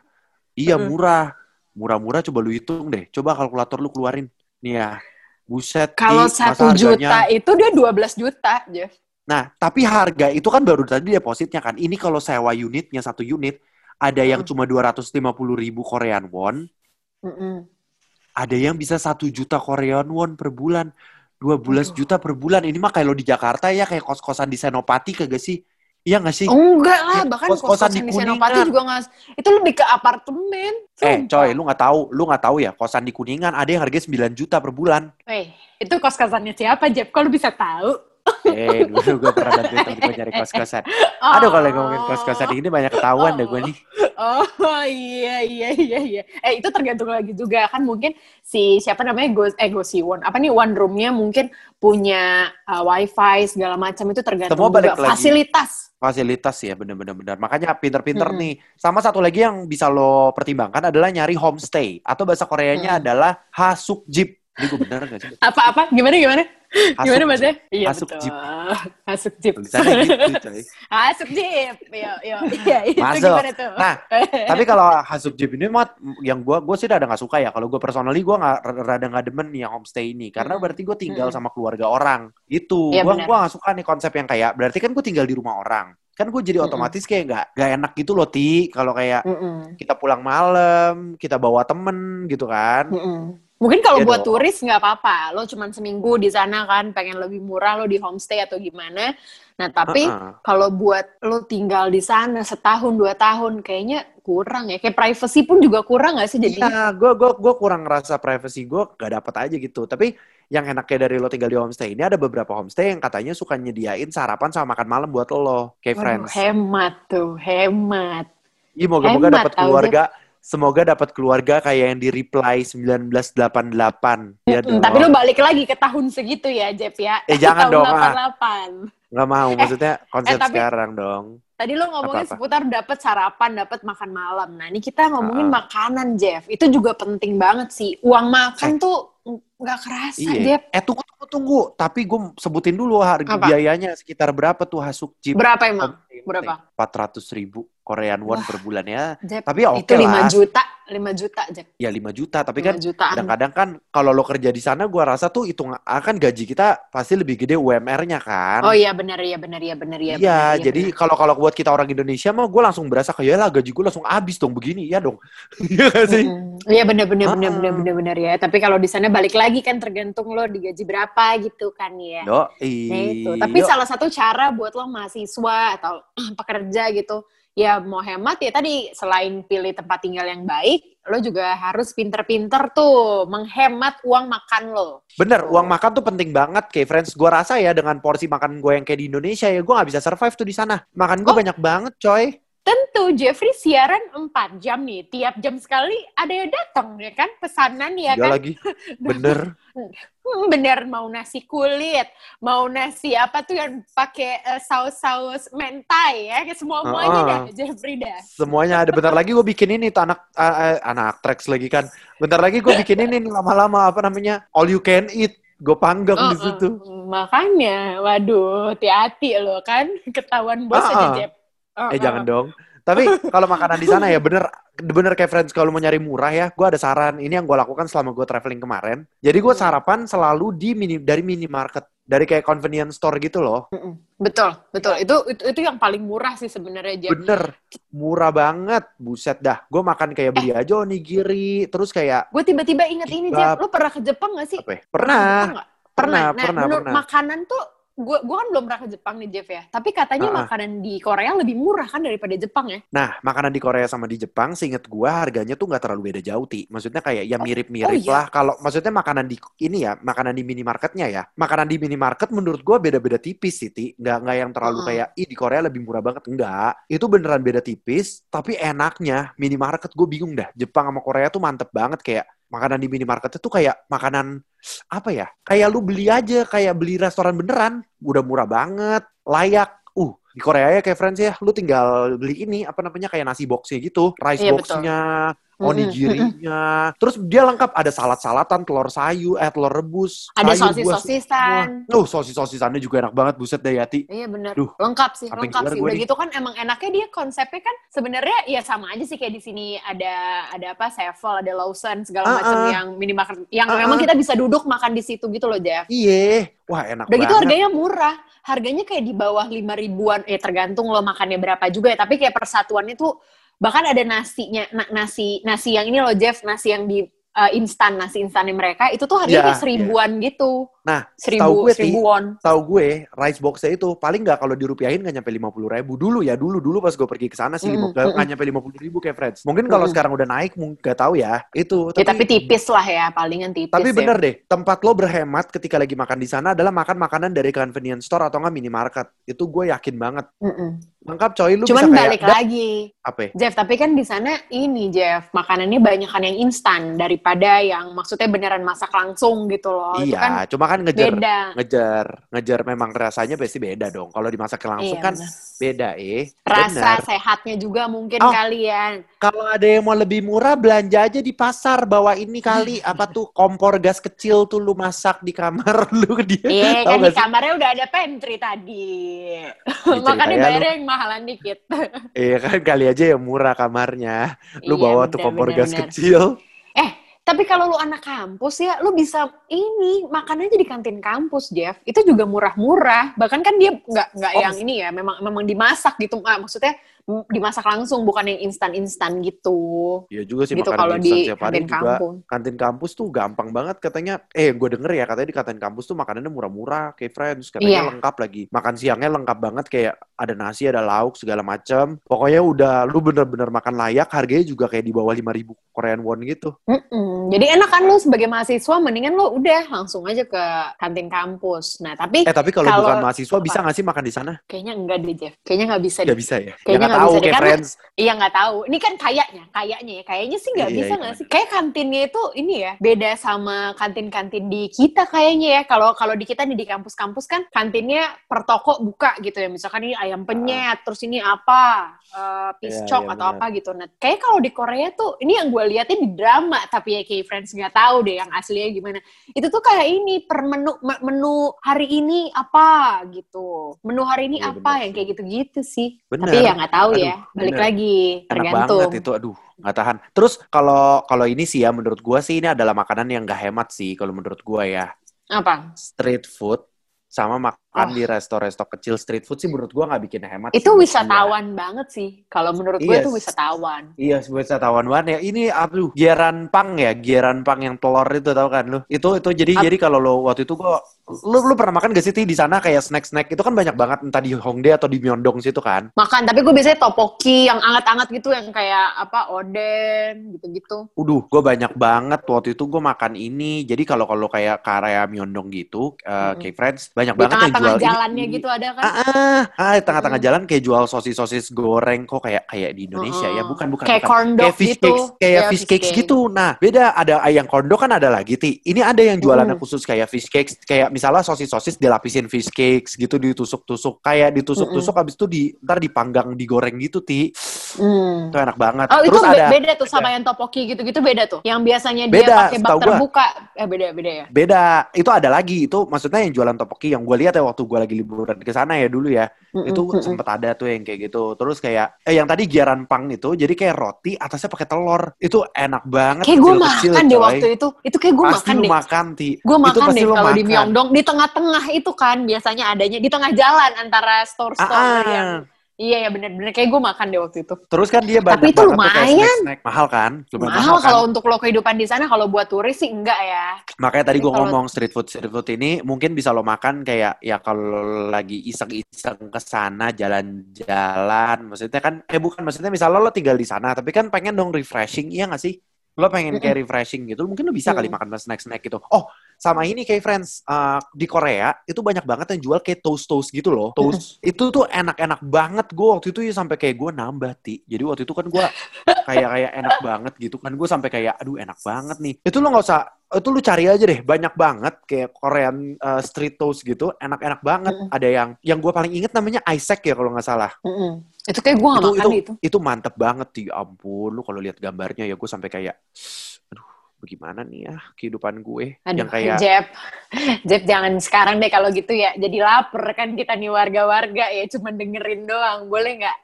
Speaker 2: Iya murah. Murah-murah coba lu hitung deh. Coba kalkulator lu keluarin. Nih ya, buset.
Speaker 3: Kalau satu juta itu dia 12 juta, Jeff.
Speaker 2: Nah, tapi harga itu kan baru tadi depositnya kan. Ini kalau sewa unitnya satu unit, ada yang
Speaker 3: Hmm.
Speaker 2: cuma 250 ribu Korean won,
Speaker 3: Mm-mm.
Speaker 2: ada yang bisa satu juta Korean won per bulan. 12
Speaker 3: Aduh.
Speaker 2: juta per bulan. Ini mah kalau di Jakarta ya kayak kos-kosan di Senopati kagak sih? Iya nggak sih?
Speaker 3: Enggak lah, bahkan
Speaker 2: kos-kosan
Speaker 3: kos-kosan
Speaker 2: di
Speaker 3: di. Senopati juga nggak, itu lebih ke apartemen.
Speaker 2: Eh,
Speaker 3: Sumpah.
Speaker 2: coy, lu nggak tahu, lu nggak tahu ya, kosan di Kuningan ada yang harganya 9 juta per bulan.
Speaker 3: Eh, itu kos-kosannya siapa, Jeff? Kok lu bisa tahu?
Speaker 2: Eh, dulu gue pernah bantuin temen gue nyari kos-kosan. Aduh, kalau ngomongin kos-kosan ini banyak ketahuan deh gue nih.
Speaker 3: Oh iya iya iya iya. Eh itu tergantung lagi juga kan mungkin si siapa namanya Go eh Go Siwon apa nih one roomnya mungkin punya uh, wifi segala macam itu tergantung
Speaker 2: Semua balik
Speaker 3: juga
Speaker 2: lagi.
Speaker 3: fasilitas.
Speaker 2: Fasilitas ya, bener-bener. bener. Makanya pinter-pinter
Speaker 3: Mm-mm.
Speaker 2: nih. Sama satu lagi yang bisa lo pertimbangkan adalah nyari homestay. Atau bahasa Koreanya
Speaker 3: Mm.
Speaker 2: adalah hasukjip. Ini gue bener gak sih?
Speaker 3: Apa apa gimana gimana? Gimana
Speaker 2: Hasukjip.
Speaker 3: bahasanya? Iya
Speaker 2: Hasuk
Speaker 3: betul.
Speaker 2: jeep.
Speaker 3: Hasuk jeep.
Speaker 2: Tulisannya gitu, coy.
Speaker 3: Hasuk jeep. Iya iya iya itu
Speaker 2: Masuk.
Speaker 3: gimana tuh?
Speaker 2: Nah, Tapi kalau hasukjip ini mah yang gue gue sih rada nggak suka ya. Kalau gue personally gue nggak rada nggak demen nih yang homestay ini karena
Speaker 3: Mm-mm.
Speaker 2: berarti gue tinggal
Speaker 3: Mm-mm.
Speaker 2: sama keluarga orang. Itu
Speaker 3: Iya,
Speaker 2: gue gue nggak suka nih konsep yang kayak berarti kan gue tinggal di rumah orang. Kan gue jadi
Speaker 3: Mm-mm.
Speaker 2: otomatis kayak nggak nggak enak gitu loh ti. Kalau kayak
Speaker 3: Mm-mm.
Speaker 2: kita pulang malam, kita bawa temen gitu kan.
Speaker 3: Mungkin kalau
Speaker 2: Iya
Speaker 3: buat
Speaker 2: dong.
Speaker 3: turis nggak apa-apa, lo cuman seminggu di sana kan, pengen lebih murah lo di homestay atau gimana. Nah tapi
Speaker 2: Heeh.
Speaker 3: kalau buat lo tinggal di sana setahun dua tahun, kayaknya kurang ya. Kayak privacy pun juga kurang nggak sih jadi?
Speaker 2: Iya, gue gue gue kurang ngerasa privacy gue gak dapet aja gitu. Tapi yang enaknya dari lo tinggal di homestay ini ada beberapa homestay yang katanya suka nyediain sarapan sama makan malam buat lo, kayak
Speaker 3: Waduh,
Speaker 2: friends.
Speaker 3: hemat tuh, hemat.
Speaker 2: Iya, moga-moga dapat
Speaker 3: tau,
Speaker 2: keluarga. Semoga dapat keluarga kayak yang di reply 1988. Ya dong.
Speaker 3: Tapi lo balik lagi ke tahun segitu ya, Jep ya.
Speaker 2: Eh, jangan
Speaker 3: tahun
Speaker 2: dong, ah.
Speaker 3: 88.
Speaker 2: Nggak mau, maksudnya konsep
Speaker 3: tapi-
Speaker 2: sekarang dong.
Speaker 3: Tadi lo ngomongin
Speaker 2: Apa-apa?
Speaker 3: seputar dapat sarapan, dapat makan malam. Nah, ini kita ngomongin
Speaker 2: Ah.
Speaker 3: makanan, Jeff. Itu juga penting banget sih. Uang makan tuh nggak kerasa,
Speaker 2: Iya.
Speaker 3: Jeff.
Speaker 2: Eh tunggu tunggu tunggu. Tapi gue sebutin dulu harga
Speaker 3: Apa?
Speaker 2: biayanya sekitar berapa tuh Hasuk Jeep?
Speaker 3: Berapa emang? Berapa?
Speaker 2: Empat ratus ribu Korean won
Speaker 3: Wah.
Speaker 2: per bulan ya.
Speaker 3: Jeff,
Speaker 2: Tapi ya
Speaker 3: itu
Speaker 2: oke
Speaker 3: 5
Speaker 2: lah.
Speaker 3: juta, 5 juta, Jeff.
Speaker 2: Ya 5 juta. Tapi
Speaker 3: 5
Speaker 2: kan kadang-kadang kan kalau lo kerja di sana, gue rasa tuh hitung akan gaji kita pasti lebih gede UMR-nya kan.
Speaker 3: Oh iya benar iya benar iya benar iya.
Speaker 2: Iya,
Speaker 3: benar,
Speaker 2: jadi
Speaker 3: benar.
Speaker 2: kalau kalau buat kita orang Indonesia mah gue langsung berasa kayak lah gaji gue langsung habis dong begini ya dong. Iya sih?
Speaker 3: Iya benar benar benar
Speaker 2: Ah.
Speaker 3: benar benar benar ya. Tapi kalau di sana balik lagi kan tergantung lo digaji berapa gitu kan ya.
Speaker 2: Yo,
Speaker 3: Nah itu. Tapi salah satu cara buat lo mahasiswa atau pekerja gitu, ya mau hemat ya tadi selain pilih tempat tinggal yang baik, lo juga harus pinter-pinter tuh menghemat uang makan lo.
Speaker 2: Bener, uang makan tuh penting banget kayak friends. Gue rasa ya dengan porsi makan gue yang kayak di Indonesia ya gue nggak bisa survive tuh di sana. Makan gue
Speaker 3: Oh.
Speaker 2: banyak banget coy.
Speaker 3: Tentu Jeffrey siaran 4 jam nih, tiap jam sekali ada yang datang ya kan, pesanan ya
Speaker 2: Iya
Speaker 3: kan.
Speaker 2: lagi, bener.
Speaker 3: Hmm, bener mau nasi kulit, mau nasi apa tuh yang pakai eh, saus-saus mentai ya, semua muanya
Speaker 2: Ah.
Speaker 3: dah Jeffrey dah.
Speaker 2: Semuanya ada. Bentar lagi gue bikin ini tuh anak ah, anak tracks lagi kan. Bentar lagi gue bikin ini lama-lama apa namanya all you can eat. Gue panggang di
Speaker 3: Uh-uh.
Speaker 2: situ.
Speaker 3: Makanya, waduh, hati-hati lo kan, ketahuan bos aja
Speaker 2: Ah, ah.
Speaker 3: Jeff. Uh-uh.
Speaker 2: Eh jangan dong. Tapi kalau makanan di sana ya bener bener kayak friends kalau mau nyari murah ya, gue ada saran. Ini yang gue lakukan selama gue traveling kemarin. Jadi gue
Speaker 3: Hmm.
Speaker 2: sarapan selalu di mini dari minimarket. dari kayak convenience store gitu loh.
Speaker 3: Mm-mm. Betul, betul. Itu, itu itu yang paling murah sih sebenarnya.
Speaker 2: Bener, murah banget. Buset dah. Gue makan kayak beli aja onigiri, terus kayak
Speaker 3: Gue tiba-tiba inget ini. Jeff. Lo pernah ke Jepang gak sih?
Speaker 2: apa ya? Pernah.
Speaker 3: Nggak?
Speaker 2: Pernah,
Speaker 3: Nah,
Speaker 2: pernah,
Speaker 3: menurut
Speaker 2: pernah.
Speaker 3: makanan tuh gue gue kan belum pernah ke Jepang nih Jeff ya. Tapi katanya
Speaker 2: ah.
Speaker 3: makanan di Korea lebih murah kan daripada Jepang ya.
Speaker 2: Nah, makanan di Korea sama di Jepang, seinget gua harganya tuh nggak terlalu beda jauh, Ti. Maksudnya kayak ya
Speaker 3: Oh,
Speaker 2: mirip-mirip
Speaker 3: oh iya?
Speaker 2: lah. Kalau maksudnya makanan di ini ya, makanan di minimarketnya ya. Makanan di minimarket menurut gua beda-beda tipis sih, Ti. Nggak, nggak yang terlalu
Speaker 3: Mm-mm.
Speaker 2: kayak, ih di Korea lebih murah banget. Enggak. Itu beneran beda tipis, tapi enaknya minimarket gue bingung dah. Jepang sama Korea tuh mantep banget kayak makanan di minimarket itu kayak makanan apa ya? Kayak lu beli aja kayak beli restoran beneran, udah murah banget, layak. Uh, di Korea ya kayak friends ya, lu tinggal beli ini apa namanya kayak nasi boxnya gitu, rice
Speaker 3: Iya,
Speaker 2: boxnya, onigirinya. Terus dia lengkap ada salad-salatan, telur sayu, eh telur rebus,
Speaker 3: Ada
Speaker 2: sayur
Speaker 3: sosis-sosisan.
Speaker 2: semua. Uh, sosis-sosisannya juga enak banget buset deh Yati.
Speaker 3: Iya benar. Lengkap sih,
Speaker 2: sampai
Speaker 3: lengkap sih.
Speaker 2: gue
Speaker 3: Udah
Speaker 2: nih.
Speaker 3: gitu kan emang enaknya dia konsepnya kan sebenarnya ya sama aja sih kayak di sini ada ada apa Sevel, ada Lawson segala
Speaker 2: Ah,
Speaker 3: macam
Speaker 2: ah.
Speaker 3: yang minimarket yang
Speaker 2: Ah,
Speaker 3: memang kita bisa duduk makan di situ gitu loh, Jeff.
Speaker 2: Iya, wah enak
Speaker 3: Udah gitu
Speaker 2: banget.
Speaker 3: harganya murah. Harganya kayak di bawah lima ribuan. Eh tergantung lo makannya berapa juga ya. Tapi kayak persatuannya tuh bahkan ada nasinya na- nasi nasi yang ini loh Jeff, nasi yang di eh, instan nasi instannya mereka itu tuh harganya kayak seribuan gitu.
Speaker 2: Nah,
Speaker 3: Seribu,
Speaker 2: tahu gue, Ti,
Speaker 3: seribu won.
Speaker 2: tahu gue rice boxnya itu paling nggak kalau dirupiahin nggak nyampe lima puluh ribu dulu ya dulu dulu pas gue pergi ke sana sih nggak
Speaker 3: mm-mm.
Speaker 2: nggak nyampe lima puluh ribu kayak friends mungkin kalau
Speaker 3: Mm-mm.
Speaker 2: sekarang udah naik nggak tahu ya itu
Speaker 3: Ya, tapi tipis lah ya, palingan tipis
Speaker 2: tapi
Speaker 3: ya.
Speaker 2: bener deh tempat lo berhemat ketika lagi makan di sana adalah makan makanan dari convenience store atau nggak minimarket itu gue yakin banget
Speaker 3: Mm-mm.
Speaker 2: lengkap coy lu
Speaker 3: Cuman
Speaker 2: bisa
Speaker 3: balik
Speaker 2: kayak
Speaker 3: lagi,
Speaker 2: apa ya?
Speaker 3: Jeff. Tapi kan di sana ini Jeff, makanannya banyakan yang instan daripada yang maksudnya beneran masak langsung gitu loh. Itu kan
Speaker 2: iya cuma kan ngejar
Speaker 3: beda.
Speaker 2: ngejar ngejar memang rasanya pasti beda dong kalau dimasak langsung
Speaker 3: Iya,
Speaker 2: kan
Speaker 3: bener.
Speaker 2: beda eh
Speaker 3: Rasa
Speaker 2: Bener.
Speaker 3: sehatnya juga mungkin
Speaker 2: Oh.
Speaker 3: kalian.
Speaker 2: Kalau ada yang mau lebih murah belanja aja di pasar bawa ini kali apa tuh kompor gas kecil tuh lu masak di kamar lu dia.
Speaker 3: Iya kan di kamarnya udah ada pantry tadi. Makanya
Speaker 2: lu-
Speaker 3: bayarnya yang mahalan dikit.
Speaker 2: Iya kan kali aja yang murah kamarnya. Lu
Speaker 3: Iya,
Speaker 2: bawa tuh
Speaker 3: bener,
Speaker 2: kompor
Speaker 3: bener,
Speaker 2: gas
Speaker 3: bener.
Speaker 2: kecil.
Speaker 3: Tapi kalau lu anak kampus ya, lu bisa ini makan aja di kantin kampus, Jeff. Itu juga murah-murah. Bahkan kan dia nggak nggak
Speaker 2: Oh.
Speaker 3: yang ini ya, memang memang dimasak gitu. Ah, maksudnya dimasak langsung, bukan yang instan-instan gitu.
Speaker 2: Iya juga sih
Speaker 3: gitu kalau di kantin
Speaker 2: juga.
Speaker 3: kampus.
Speaker 2: Kantin kampus tuh gampang banget katanya. Eh gue denger ya katanya di kantin kampus tuh makanannya murah-murah kayak friends. Katanya
Speaker 3: Iya.
Speaker 2: lengkap lagi. Makan siangnya lengkap banget kayak ada nasi, ada lauk segala macam. Pokoknya udah lu bener-bener makan layak. Harganya juga kayak di bawah 5000 Korean won gitu.
Speaker 3: Mm-mm. Jadi enak kan lu sebagai mahasiswa, mendingan lu udah langsung aja ke kantin kampus. Nah tapi
Speaker 2: Eh tapi kalau
Speaker 3: Kalau-
Speaker 2: bukan mahasiswa bisa
Speaker 3: apa?
Speaker 2: nggak sih makan di sana?
Speaker 3: kayaknya enggak deh, Jeff. Kayaknya nggak bisa
Speaker 2: Nggak bisa ya?
Speaker 3: Kayaknya
Speaker 2: ya nggak
Speaker 3: nggak
Speaker 2: tahu
Speaker 3: bisa
Speaker 2: kayak friends.
Speaker 3: Iya nggak tahu. Ini kan kayaknya, kayaknya ya. Kayaknya sih nggak
Speaker 2: Iya,
Speaker 3: bisa
Speaker 2: iya,
Speaker 3: nggak
Speaker 2: iya.
Speaker 3: sih? Kayak kantinnya itu ini ya beda sama kantin-kantin di kita kayaknya ya. Kalau kalau di kita nih di kampus-kampus kan kantinnya per toko buka gitu ya. Misalkan ini ayam penyet, terus ini apa, eh,
Speaker 2: Iya,
Speaker 3: piscok
Speaker 2: iya,
Speaker 3: atau
Speaker 2: benar.
Speaker 3: apa gitu. Nah, kayak kalau di Korea tuh ini yang gue liatin di drama, tapi ya kayak friends nggak tahu deh yang aslinya gimana. Itu tuh kayak ini per menu me- menu hari ini apa gitu. Menu hari ini
Speaker 2: Iya,
Speaker 3: apa yang kayak gitu-gitu sih.
Speaker 2: Bener.
Speaker 3: Tapi ya nggak tahu
Speaker 2: Aduh,
Speaker 3: ya. Balik
Speaker 2: bener.
Speaker 3: lagi
Speaker 2: Enak
Speaker 3: tergantung.
Speaker 2: banget itu, aduh nggak tahan. Terus kalau kalau ini sih ya menurut gua sih ini adalah makanan yang nggak hemat sih kalau menurut gua ya.
Speaker 3: Apa?
Speaker 2: Street food sama makan
Speaker 3: Oh.
Speaker 2: di resto-resto kecil street food sih menurut gua nggak bikin hemat.
Speaker 3: Itu
Speaker 2: sih gua.
Speaker 3: wisatawan banget sih. Kalau menurut gue
Speaker 2: Iya.
Speaker 3: itu wisatawan.
Speaker 2: Iya, wisatawan banget ya. Ini apa lu? Gieran pang ya, gieran pang yang telur itu tahu kan lu? Itu itu jadi
Speaker 3: Ap-
Speaker 2: jadi kalau lo waktu itu gua lu lu pernah makan gak sih di sana kayak snack-snack itu kan banyak banget entah di Hongdae atau di Myeongdong situ kan?
Speaker 3: Makan, tapi gue biasanya topoki yang anget-anget gitu, yang kayak apa, oden, gitu-gitu.
Speaker 2: Uduh, gue banyak banget waktu itu gue makan ini. Jadi kalau kalau kayak karya Myeongdong gitu, uh,
Speaker 3: Mm-mm.
Speaker 2: kayak friends banyak
Speaker 3: Di
Speaker 2: banget yang
Speaker 3: tengah-tengah
Speaker 2: jual
Speaker 3: jalannya
Speaker 2: ini.
Speaker 3: gitu ada kan?
Speaker 2: Ah, ah, ah, tengah-tengah
Speaker 3: Mm-mm.
Speaker 2: jalan kayak jual sosis-sosis goreng kok kayak kayak di Indonesia ya,
Speaker 3: Mm-mm.
Speaker 2: bukan bukan
Speaker 3: Kayak
Speaker 2: bukan. kayak fish
Speaker 3: gitu.
Speaker 2: cakes, kayak
Speaker 3: Iya,
Speaker 2: fish cakes
Speaker 3: cake.
Speaker 2: gitu. Nah, beda ada yang kondo kan ada lagi, Ti. Ini ada yang jualannya
Speaker 3: Mm-mm.
Speaker 2: khusus kayak fish cakes, kayak misalnya sosis-sosis dilapisin fish cakes gitu ditusuk-tusuk, kayak ditusuk-tusuk habis itu di ntar dipanggang digoreng gitu, Ti.
Speaker 3: Hmm.
Speaker 2: Itu enak banget.
Speaker 3: Oh itu
Speaker 2: Terus
Speaker 3: be-
Speaker 2: ada
Speaker 3: beda tuh sama yang topoki gitu-gitu beda tuh. Yang biasanya dia
Speaker 2: Beda,
Speaker 3: pakai bak
Speaker 2: gua.
Speaker 3: terbuka. Eh beda beda ya.
Speaker 2: beda. Itu ada lagi. Itu maksudnya yang jualan topoki yang gue lihat ya waktu gue lagi liburan ke sana ya dulu ya.
Speaker 3: Mm-mm,
Speaker 2: itu
Speaker 3: mm-mm.
Speaker 2: sempet ada tuh yang kayak gitu. Terus kayak eh yang tadi giaran pang itu jadi kayak roti atasnya pakai telur. Itu enak banget.
Speaker 3: Kayak gue makan deh
Speaker 2: coy.
Speaker 3: waktu itu. Itu kayak gue makan deh.
Speaker 2: makan, Ti.
Speaker 3: Gue
Speaker 2: Itu
Speaker 3: makan
Speaker 2: pasti
Speaker 3: deh kalau di. Myeongdong di tengah-tengah itu kan biasanya adanya di tengah jalan antara store-store
Speaker 2: Ah, ah.
Speaker 3: yang iya ya bener-bener kayak gue makan deh waktu itu.
Speaker 2: Terus kan dia banyak
Speaker 3: Tapi itu
Speaker 2: banget tuh kayak
Speaker 3: lumayan.
Speaker 2: snack-snack. Mahal kan? Lumayan
Speaker 3: Mahal
Speaker 2: kan?
Speaker 3: kalau untuk lo kehidupan di sana kalau buat turis sih enggak ya.
Speaker 2: Makanya tadi gue
Speaker 3: kalau-
Speaker 2: ngomong street food street food ini mungkin bisa lo makan kayak ya kalau lagi iseng-iseng ke sana jalan-jalan maksudnya kan eh bukan maksudnya misalnya lo tinggal di sana tapi kan pengen dong refreshing iya gak sih? Lo pengen kayak refreshing gitu mungkin lo bisa kali makan snack-snack gitu. Oh sama ini kayak friends eh, di Korea itu banyak banget yang jual kayak toast toast gitu loh. Toast. Itu tuh enak-enak banget. Gue waktu itu ya sampai kayak gue nambah ti. Jadi waktu itu kan gue kayak kayak enak banget gitu kan. Gue sampai kayak aduh enak banget nih. Itu lo nggak usah itu lu cari aja deh. Banyak banget kayak Korean uh, street toast gitu. Enak-enak banget.
Speaker 3: Mm-mm.
Speaker 2: ada yang yang gue paling inget namanya Isaac ya kalau nggak salah.
Speaker 3: Mm-mm. Itu kayak gue gak
Speaker 2: itu
Speaker 3: makan
Speaker 2: itu
Speaker 3: itu.
Speaker 2: itu mantep banget sih Ya ampun lu kalau lihat gambarnya ya gue sampai kayak bagaimana nih ya kehidupan gue
Speaker 3: Aduh,
Speaker 2: yang kayak
Speaker 3: Jeb, Jeb jangan sekarang deh kalau gitu ya. Jadi lapar kan kita nih warga-warga ya, cuma dengerin doang, boleh nggak?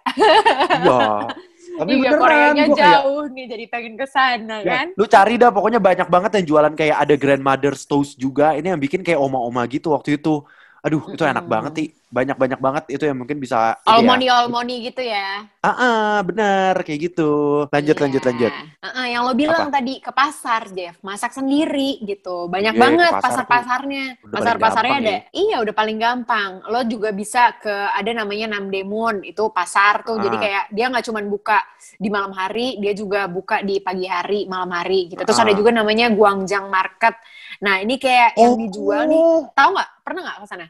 Speaker 2: iya tapi
Speaker 3: iya,
Speaker 2: beneran
Speaker 3: Koreanya
Speaker 2: gua kayak
Speaker 3: jauh nih, jadi pengen ke sana
Speaker 2: Ya,
Speaker 3: kan?
Speaker 2: lu cari dah pokoknya banyak banget yang jualan kayak ada grandmother's toast juga. Ini yang bikin kayak oma-oma gitu waktu itu. Aduh, itu enak
Speaker 3: Mm-mm.
Speaker 2: banget sih. Banyak-banyak banget itu yang mungkin bisa ya.
Speaker 3: Almoni almoni gitu ya.
Speaker 2: Ah, ah, bener kayak gitu. Lanjut,
Speaker 3: Iya.
Speaker 2: lanjut, lanjut.
Speaker 3: Ah, ah, yang lo bilang tadi ke pasar, Jeff, masak sendiri gitu. Banyak
Speaker 2: Iya,
Speaker 3: banget
Speaker 2: ke pasar tuh
Speaker 3: pasar-pasarnya. Pasar-pasarnya ada. Iya, udah paling gampang. Lo juga bisa ke ada namanya Namdaemun, itu pasar tuh. Jadi
Speaker 2: Ah.
Speaker 3: kayak dia nggak cuma buka di malam hari, dia juga buka di pagi hari, malam hari gitu. Terus
Speaker 2: Ah.
Speaker 3: ada juga namanya Guangjang Market. Nah, ini kayak yang dijual nih.
Speaker 2: Oh.
Speaker 3: Tahu nggak? Pernah nggak ke sana?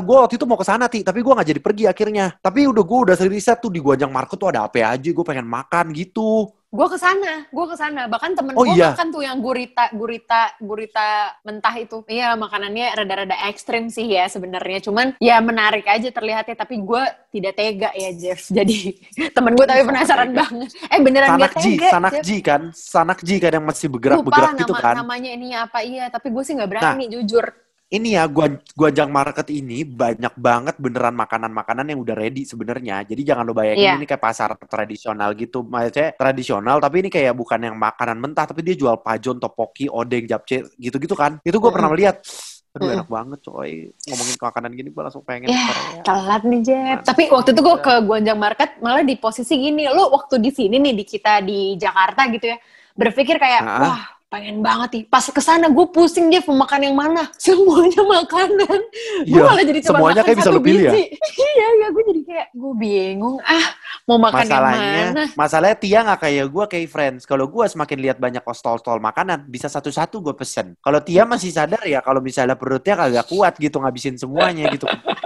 Speaker 2: gue waktu itu mau ke sana ti, tapi gue nggak jadi pergi akhirnya. Tapi udah gue udah sering riset tuh di Guanjang Market tuh ada apa aja, gue pengen makan gitu.
Speaker 3: Gue ke sana, gue ke sana. Bahkan temen
Speaker 2: Oh,
Speaker 3: gue
Speaker 2: iya?
Speaker 3: makan tuh yang gurita, gurita, gurita mentah itu. Iya, makanannya rada-rada ekstrim sih ya sebenarnya. Cuman ya menarik aja terlihatnya. Tapi gue tidak tega ya Jeff. Jadi temen gue tapi penasaran banget. Eh beneran gak
Speaker 2: Sanakji,
Speaker 3: tega. Jeff.
Speaker 2: Sanakji kan, Sanakji kan yang masih bergerak-bergerak gitu kan.
Speaker 3: namanya ini apa iya. Tapi gue sih nggak berani jujur.
Speaker 2: Ini ya gua Guanjang Market ini banyak banget beneran makanan-makanan yang udah ready sebenarnya. Jadi jangan lo bayangin
Speaker 3: Iya.
Speaker 2: ini kayak pasar tradisional gitu. Maksudnya tradisional tapi ini kayak bukan yang makanan mentah tapi dia jual pajon, topoki, odeng, japchae gitu-gitu kan. Itu gua pernah lihat. Aduh
Speaker 3: Mm-mm.
Speaker 2: enak banget coy. Ngomongin makanan gini gua langsung pengen Korea.
Speaker 3: Telat nih.
Speaker 2: Mantap.
Speaker 3: Tapi waktu itu gue
Speaker 2: Iya.
Speaker 3: ke Guanjang Market malah di posisi gini. Lo waktu di sini nih di kita di Jakarta gitu ya. Berpikir kayak
Speaker 2: Ah.
Speaker 3: wah pengen banget nih. Pas ke sana gue pusing dia mau makan yang mana. Semuanya makanan. Gue
Speaker 2: Iya,
Speaker 3: malah jadi coba
Speaker 2: semuanya
Speaker 3: makan
Speaker 2: kayak bisa
Speaker 3: satu
Speaker 2: pilih ya?
Speaker 3: biji. Iya, iya gue jadi kayak gue bingung. Ah, mau makan yang mana?
Speaker 2: Masalahnya, masalahnya Tia nggak kayak gua kayak friends. Kalau gua semakin lihat banyak stall-stall makanan, bisa satu-satu gue pesen. Kalau Tia masih sadar ya, kalau misalnya perutnya kagak kuat gitu ngabisin semuanya gitu.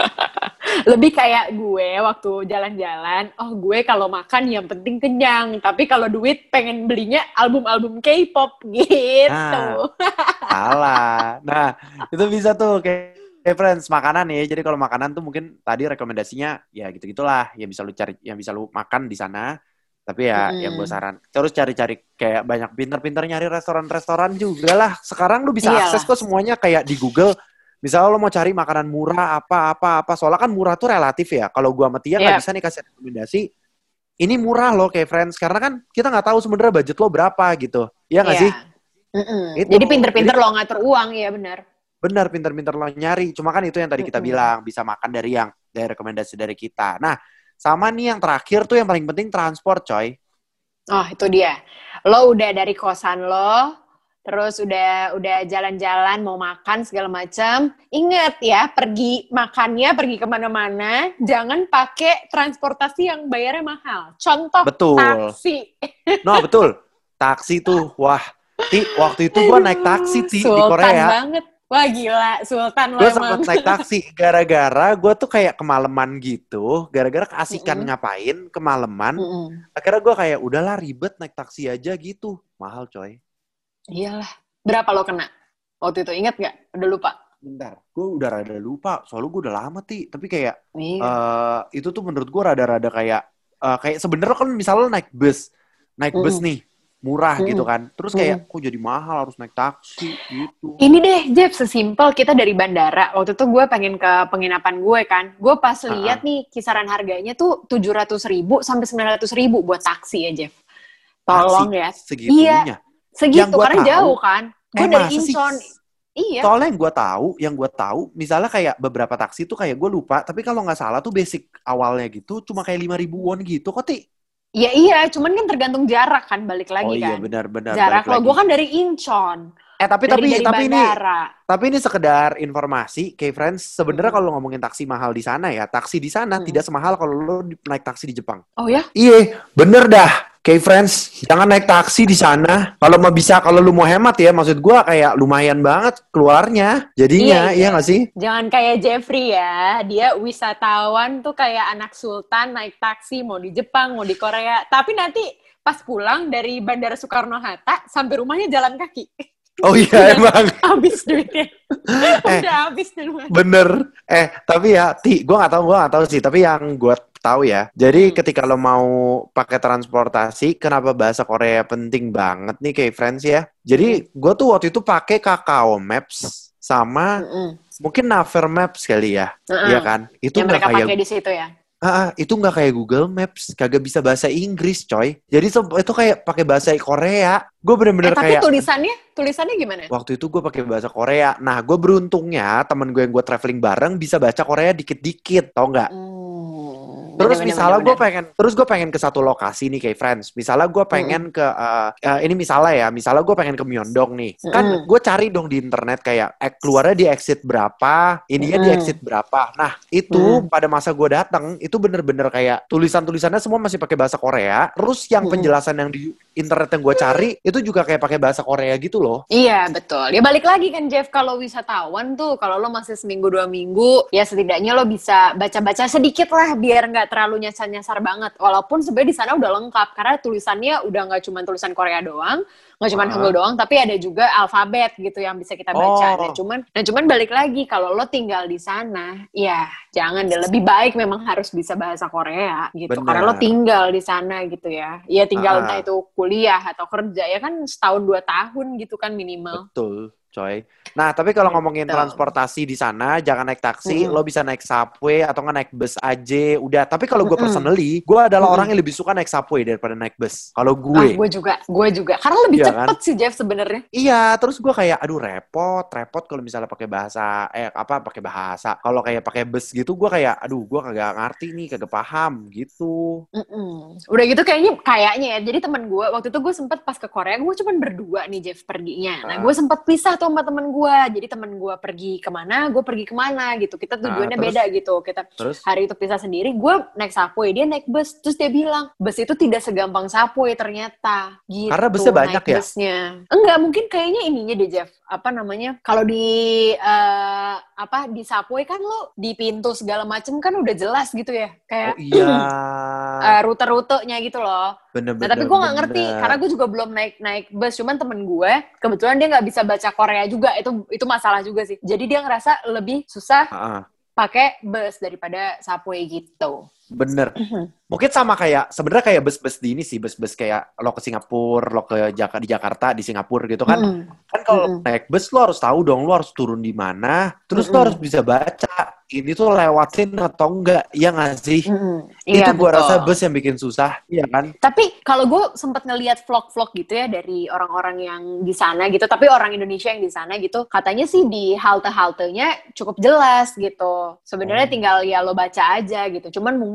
Speaker 3: Lebih kayak gue waktu jalan-jalan, oh gue kalau makan yang penting kenyang, tapi kalau duit pengen belinya album-album K-pop gitu.
Speaker 2: Nah. Salah. Nah, itu bisa tuh kayak kayak friends makanan ya. Jadi kalau makanan tuh mungkin tadi rekomendasinya ya gitu-gitulah yang bisa lu cari yang bisa lu makan di sana. Tapi ya
Speaker 3: Mm-mm.
Speaker 2: yang gue saran terus cari-cari kayak banyak pinter-pinter nyari restoran-restoran juga lah. Sekarang lu bisa
Speaker 3: Iyalah.
Speaker 2: akses kok semuanya kayak di Google. Misalnya lo mau cari makanan murah apa apa apa. Soalnya kan murah tuh relatif ya. Kalau gua sama Tia nggak
Speaker 3: Iya.
Speaker 2: bisa nih kasih rekomendasi. Ini murah loh kayak friends karena kan kita nggak tahu sebenarnya budget lo berapa gitu. Iya nggak
Speaker 3: Iya.
Speaker 2: sih? Itu.
Speaker 3: Jadi pinter-pinter lo ngatur uang, ya benar.
Speaker 2: Benar, pinter-pinter lo nyari. Cuma kan itu yang tadi kita
Speaker 3: Mm-mm.
Speaker 2: bilang, bisa makan dari yang dari rekomendasi dari kita. Nah, sama nih yang terakhir tuh yang paling penting transport, coy.
Speaker 3: Oh, itu dia. Lo udah dari kosan lo, terus udah udah jalan-jalan mau makan segala macam. Ingat ya, pergi makannya pergi ke mana-mana, jangan pakai transportasi yang bayarnya mahal. Contoh
Speaker 2: Betul.
Speaker 3: taksi.
Speaker 2: No, betul. Taksi tuh, wah. Ti, waktu itu gua naik taksi ti di Korea.
Speaker 3: banget. Wah gila, Sultan lo
Speaker 2: Gue sempet naik taksi gara-gara gue tuh kayak kemalaman gitu, gara-gara keasikan
Speaker 3: Mm-mm.
Speaker 2: ngapain kemalaman.
Speaker 3: Mm-mm.
Speaker 2: Akhirnya gue kayak udahlah ribet naik taksi aja gitu, mahal coy.
Speaker 3: Iyalah. Berapa lo kena? Waktu itu ingat nggak? Udah lupa.
Speaker 2: Bentar, gue udah rada lupa, soalnya gue udah lama ti, tapi kayak
Speaker 3: Iya.
Speaker 2: eh itu tuh menurut gue rada-rada kayak eh, kayak sebenarnya kan misalnya lo naik bus, naik bus
Speaker 3: Mm-mm.
Speaker 2: nih murah
Speaker 3: Mm-mm.
Speaker 2: gitu kan. Terus kayak kok jadi mahal harus naik taksi gitu.
Speaker 3: Ini deh, Jeff, sesimpel kita dari bandara. Waktu itu gue pengen ke penginapan gue kan. Gue pas
Speaker 2: Ah,
Speaker 3: lihat nih kisaran harganya tuh 700 ribu sampai 900 ribu buat taksi ya, Jeff. Tolong
Speaker 2: Taksi
Speaker 3: ya.
Speaker 2: Segitunya. Yang
Speaker 3: Segitu,
Speaker 2: gua
Speaker 3: karena
Speaker 2: tahu-
Speaker 3: jauh kan. Gue
Speaker 2: Eh,
Speaker 3: dari? Incheon. Iya.
Speaker 2: Soalnya yang gue tahu, yang gue tahu, misalnya kayak beberapa taksi tuh kayak gue lupa, tapi kalau nggak salah tuh basic awalnya gitu cuma kayak lima ribu won gitu kok ti.
Speaker 3: Iya, iya. Cuman kan tergantung jarak kan, balik lagi
Speaker 2: oh iya
Speaker 3: kan.
Speaker 2: benar-benar.
Speaker 3: jarak. Kalau gue kan dari Incheon.
Speaker 2: Eh tapi
Speaker 3: Dari,
Speaker 2: tapi
Speaker 3: dari
Speaker 2: tapi ini tapi ini sekedar informasi, kayak friends. Sebenarnya
Speaker 3: Hmm.
Speaker 2: kalau ngomongin taksi mahal di sana ya, taksi di sana
Speaker 3: Hmm.
Speaker 2: tidak semahal kalau lo naik taksi di Jepang.
Speaker 3: Oh ya?
Speaker 2: Iya, bener dah. Kayak friends, jangan naik taksi di sana. Kalau mau bisa, kalau lu mau hemat ya, maksud gua kayak lumayan banget keluarnya. Jadinya,
Speaker 3: Iya,
Speaker 2: iya
Speaker 3: iya.
Speaker 2: nggak sih?
Speaker 3: Jangan kayak Jeffrey ya, dia wisatawan tuh kayak anak sultan naik taksi mau di Jepang, mau di Korea. Tapi nanti pas pulang dari Bandara Soekarno-Hatta sampai rumahnya jalan kaki.
Speaker 2: Oh iya emang.
Speaker 3: habis duitnya.
Speaker 2: Eh.
Speaker 3: Udah habis duluan.
Speaker 2: Bener. Eh, tapi ya, Ti, gue gak tahu, gue gak tahu sih. Tapi yang gue tahu ya, jadi
Speaker 3: Hmm.
Speaker 2: ketika lo mau pakai transportasi, kenapa bahasa Korea penting banget nih kayak friends ya? Jadi gue tuh waktu itu pakai Kakao Maps sama
Speaker 3: Mm-mm.
Speaker 2: mungkin Naver Maps kali ya. Iya kan? Itu
Speaker 3: Yang mereka pakai di situ ya.
Speaker 2: Ah, ah, itu nggak kayak Google Maps, kagak bisa bahasa Inggris, coy. Jadi itu kayak pakai bahasa Korea. Gue
Speaker 3: Eh,
Speaker 2: bener-bener
Speaker 3: tapi
Speaker 2: kayak
Speaker 3: tulisannya, tulisannya gimana?
Speaker 2: waktu itu gue pakai bahasa Korea. Nah, gue beruntungnya temen gue yang gue traveling bareng bisa baca Korea dikit-dikit, tau nggak?
Speaker 3: Hmm,
Speaker 2: Terus
Speaker 3: bener-bener,
Speaker 2: misalnya gue pengen, terus gue pengen ke satu lokasi nih kayak friends. Misalnya gue pengen ke, eh, eh, ini misalnya ya, misalnya gue pengen ke Myeongdong nih. Kan
Speaker 3: Mm-mm.
Speaker 2: gue cari dong di internet kayak eh, keluarnya di exit berapa, ininya di
Speaker 3: Mm-mm.
Speaker 2: exit berapa. Nah itu pada masa gue datang itu bener-bener kayak tulisan-tulisannya semua masih pakai bahasa Korea. Terus yang
Speaker 3: Mm-mm.
Speaker 2: penjelasan yang di internet yang gue cari itu juga kayak pakai bahasa Korea gitu loh.
Speaker 3: Iya betul. Ya balik lagi kan Jeff kalau wisatawan tuh kalau lo masih seminggu dua minggu ya setidaknya lo bisa baca-baca sedikit lah biar nggak terlalu nyasar-nyasar banget. Walaupun sebenarnya di sana udah lengkap karena tulisannya udah nggak cuma tulisan Korea doang, nggak cuma. Hangul doang, tapi ada juga alfabet gitu yang bisa kita baca.
Speaker 2: Oh.
Speaker 3: Nah cuman, nah cuman balik lagi kalau lo tinggal di sana, ya jangan deh lebih baik memang harus bisa bahasa Korea gitu.
Speaker 2: Benar.
Speaker 3: Karena lo tinggal di sana gitu ya. Ya tinggal
Speaker 2: Ah.
Speaker 3: entah itu kuliah atau kerja ya kan setahun dua tahun gitu kan minimal.
Speaker 2: Betul, coy. Nah, tapi kalau ngomongin
Speaker 3: Betul.
Speaker 2: transportasi di sana, jangan naik taksi,
Speaker 3: Mm-mm.
Speaker 2: lo bisa naik subway atau nggak naik bus aja, udah. Tapi kalau gue personally, gue adalah
Speaker 3: Mm-mm.
Speaker 2: orang yang lebih suka naik subway daripada naik bus. Kalau
Speaker 3: Ah,
Speaker 2: gue,
Speaker 3: gue juga, gue juga. Karena lebih
Speaker 2: Iya
Speaker 3: cepet sih Jeff sebenarnya.
Speaker 2: iya. Terus gue kayak, aduh repot, repot kalau misalnya pakai bahasa, eh apa pakai bahasa. Kalau kayak pakai bus gitu, gue kayak, aduh gue kagak ngerti nih, kagak paham gitu.
Speaker 3: Mm-mm. Udah gitu kayaknya, kayaknya ya. Jadi teman gue waktu itu gue sempet pas ke Korea, gue cuma berdua nih Jeff perginya. Nah
Speaker 2: Ah.
Speaker 3: gue sempat pisah tuh sama temen gue. Jadi temen gue pergi ke mana, gue pergi ke mana gitu. Kita tujuannya
Speaker 2: terus?
Speaker 3: beda gitu. Kita
Speaker 2: Terus,
Speaker 3: hari itu pisah sendiri, gue naik subway, dia naik bus. Terus dia bilang, bus itu tidak segampang subway ternyata. Gitu,
Speaker 2: Karena busnya banyak
Speaker 3: naik
Speaker 2: ya?
Speaker 3: Busnya. Enggak, mungkin kayaknya ininya deh Jeff. Apa namanya, kalau di eh, apa di subway kan lo di pintu segala macem kan udah jelas gitu ya.
Speaker 2: oh
Speaker 3: Kayak
Speaker 2: iya,
Speaker 3: eh, rute-rutenya gitu loh. Nah,
Speaker 2: bener-bener.
Speaker 3: tapi gue nggak ngerti karena gue juga belum naik naik bus. Cuman temen gue kebetulan dia nggak bisa baca Korea juga. Itu itu masalah juga sih. Jadi dia ngerasa lebih susah
Speaker 2: Ah,
Speaker 3: pakai bus daripada subway gitu.
Speaker 2: Bener. Mungkin sama kayak sebenarnya kayak bus-bus di ini sih, bus-bus kayak lo ke Singapura, lo ke Jaka, di Jakarta, di Singapura gitu kan.
Speaker 3: Mm.
Speaker 2: Kan kalau
Speaker 3: Mm-mm.
Speaker 2: naik bus lo harus tahu dong lo harus turun di mana, terus lo
Speaker 3: Mm-mm.
Speaker 2: harus bisa baca ini tuh lewatin atau enggak, iya nggak sih? Itu
Speaker 3: Iya,
Speaker 2: gua
Speaker 3: betul.
Speaker 2: rasa bus yang bikin susah, iya kan?
Speaker 3: Tapi kalau gue sempat ngelihat vlog-vlog gitu ya dari orang-orang yang di sana gitu, tapi orang Indonesia yang di sana gitu, katanya sih di halte-haltenya cukup jelas gitu. Sebenarnya
Speaker 2: Oh.
Speaker 3: tinggal ya lo baca aja gitu. Cuman mungkin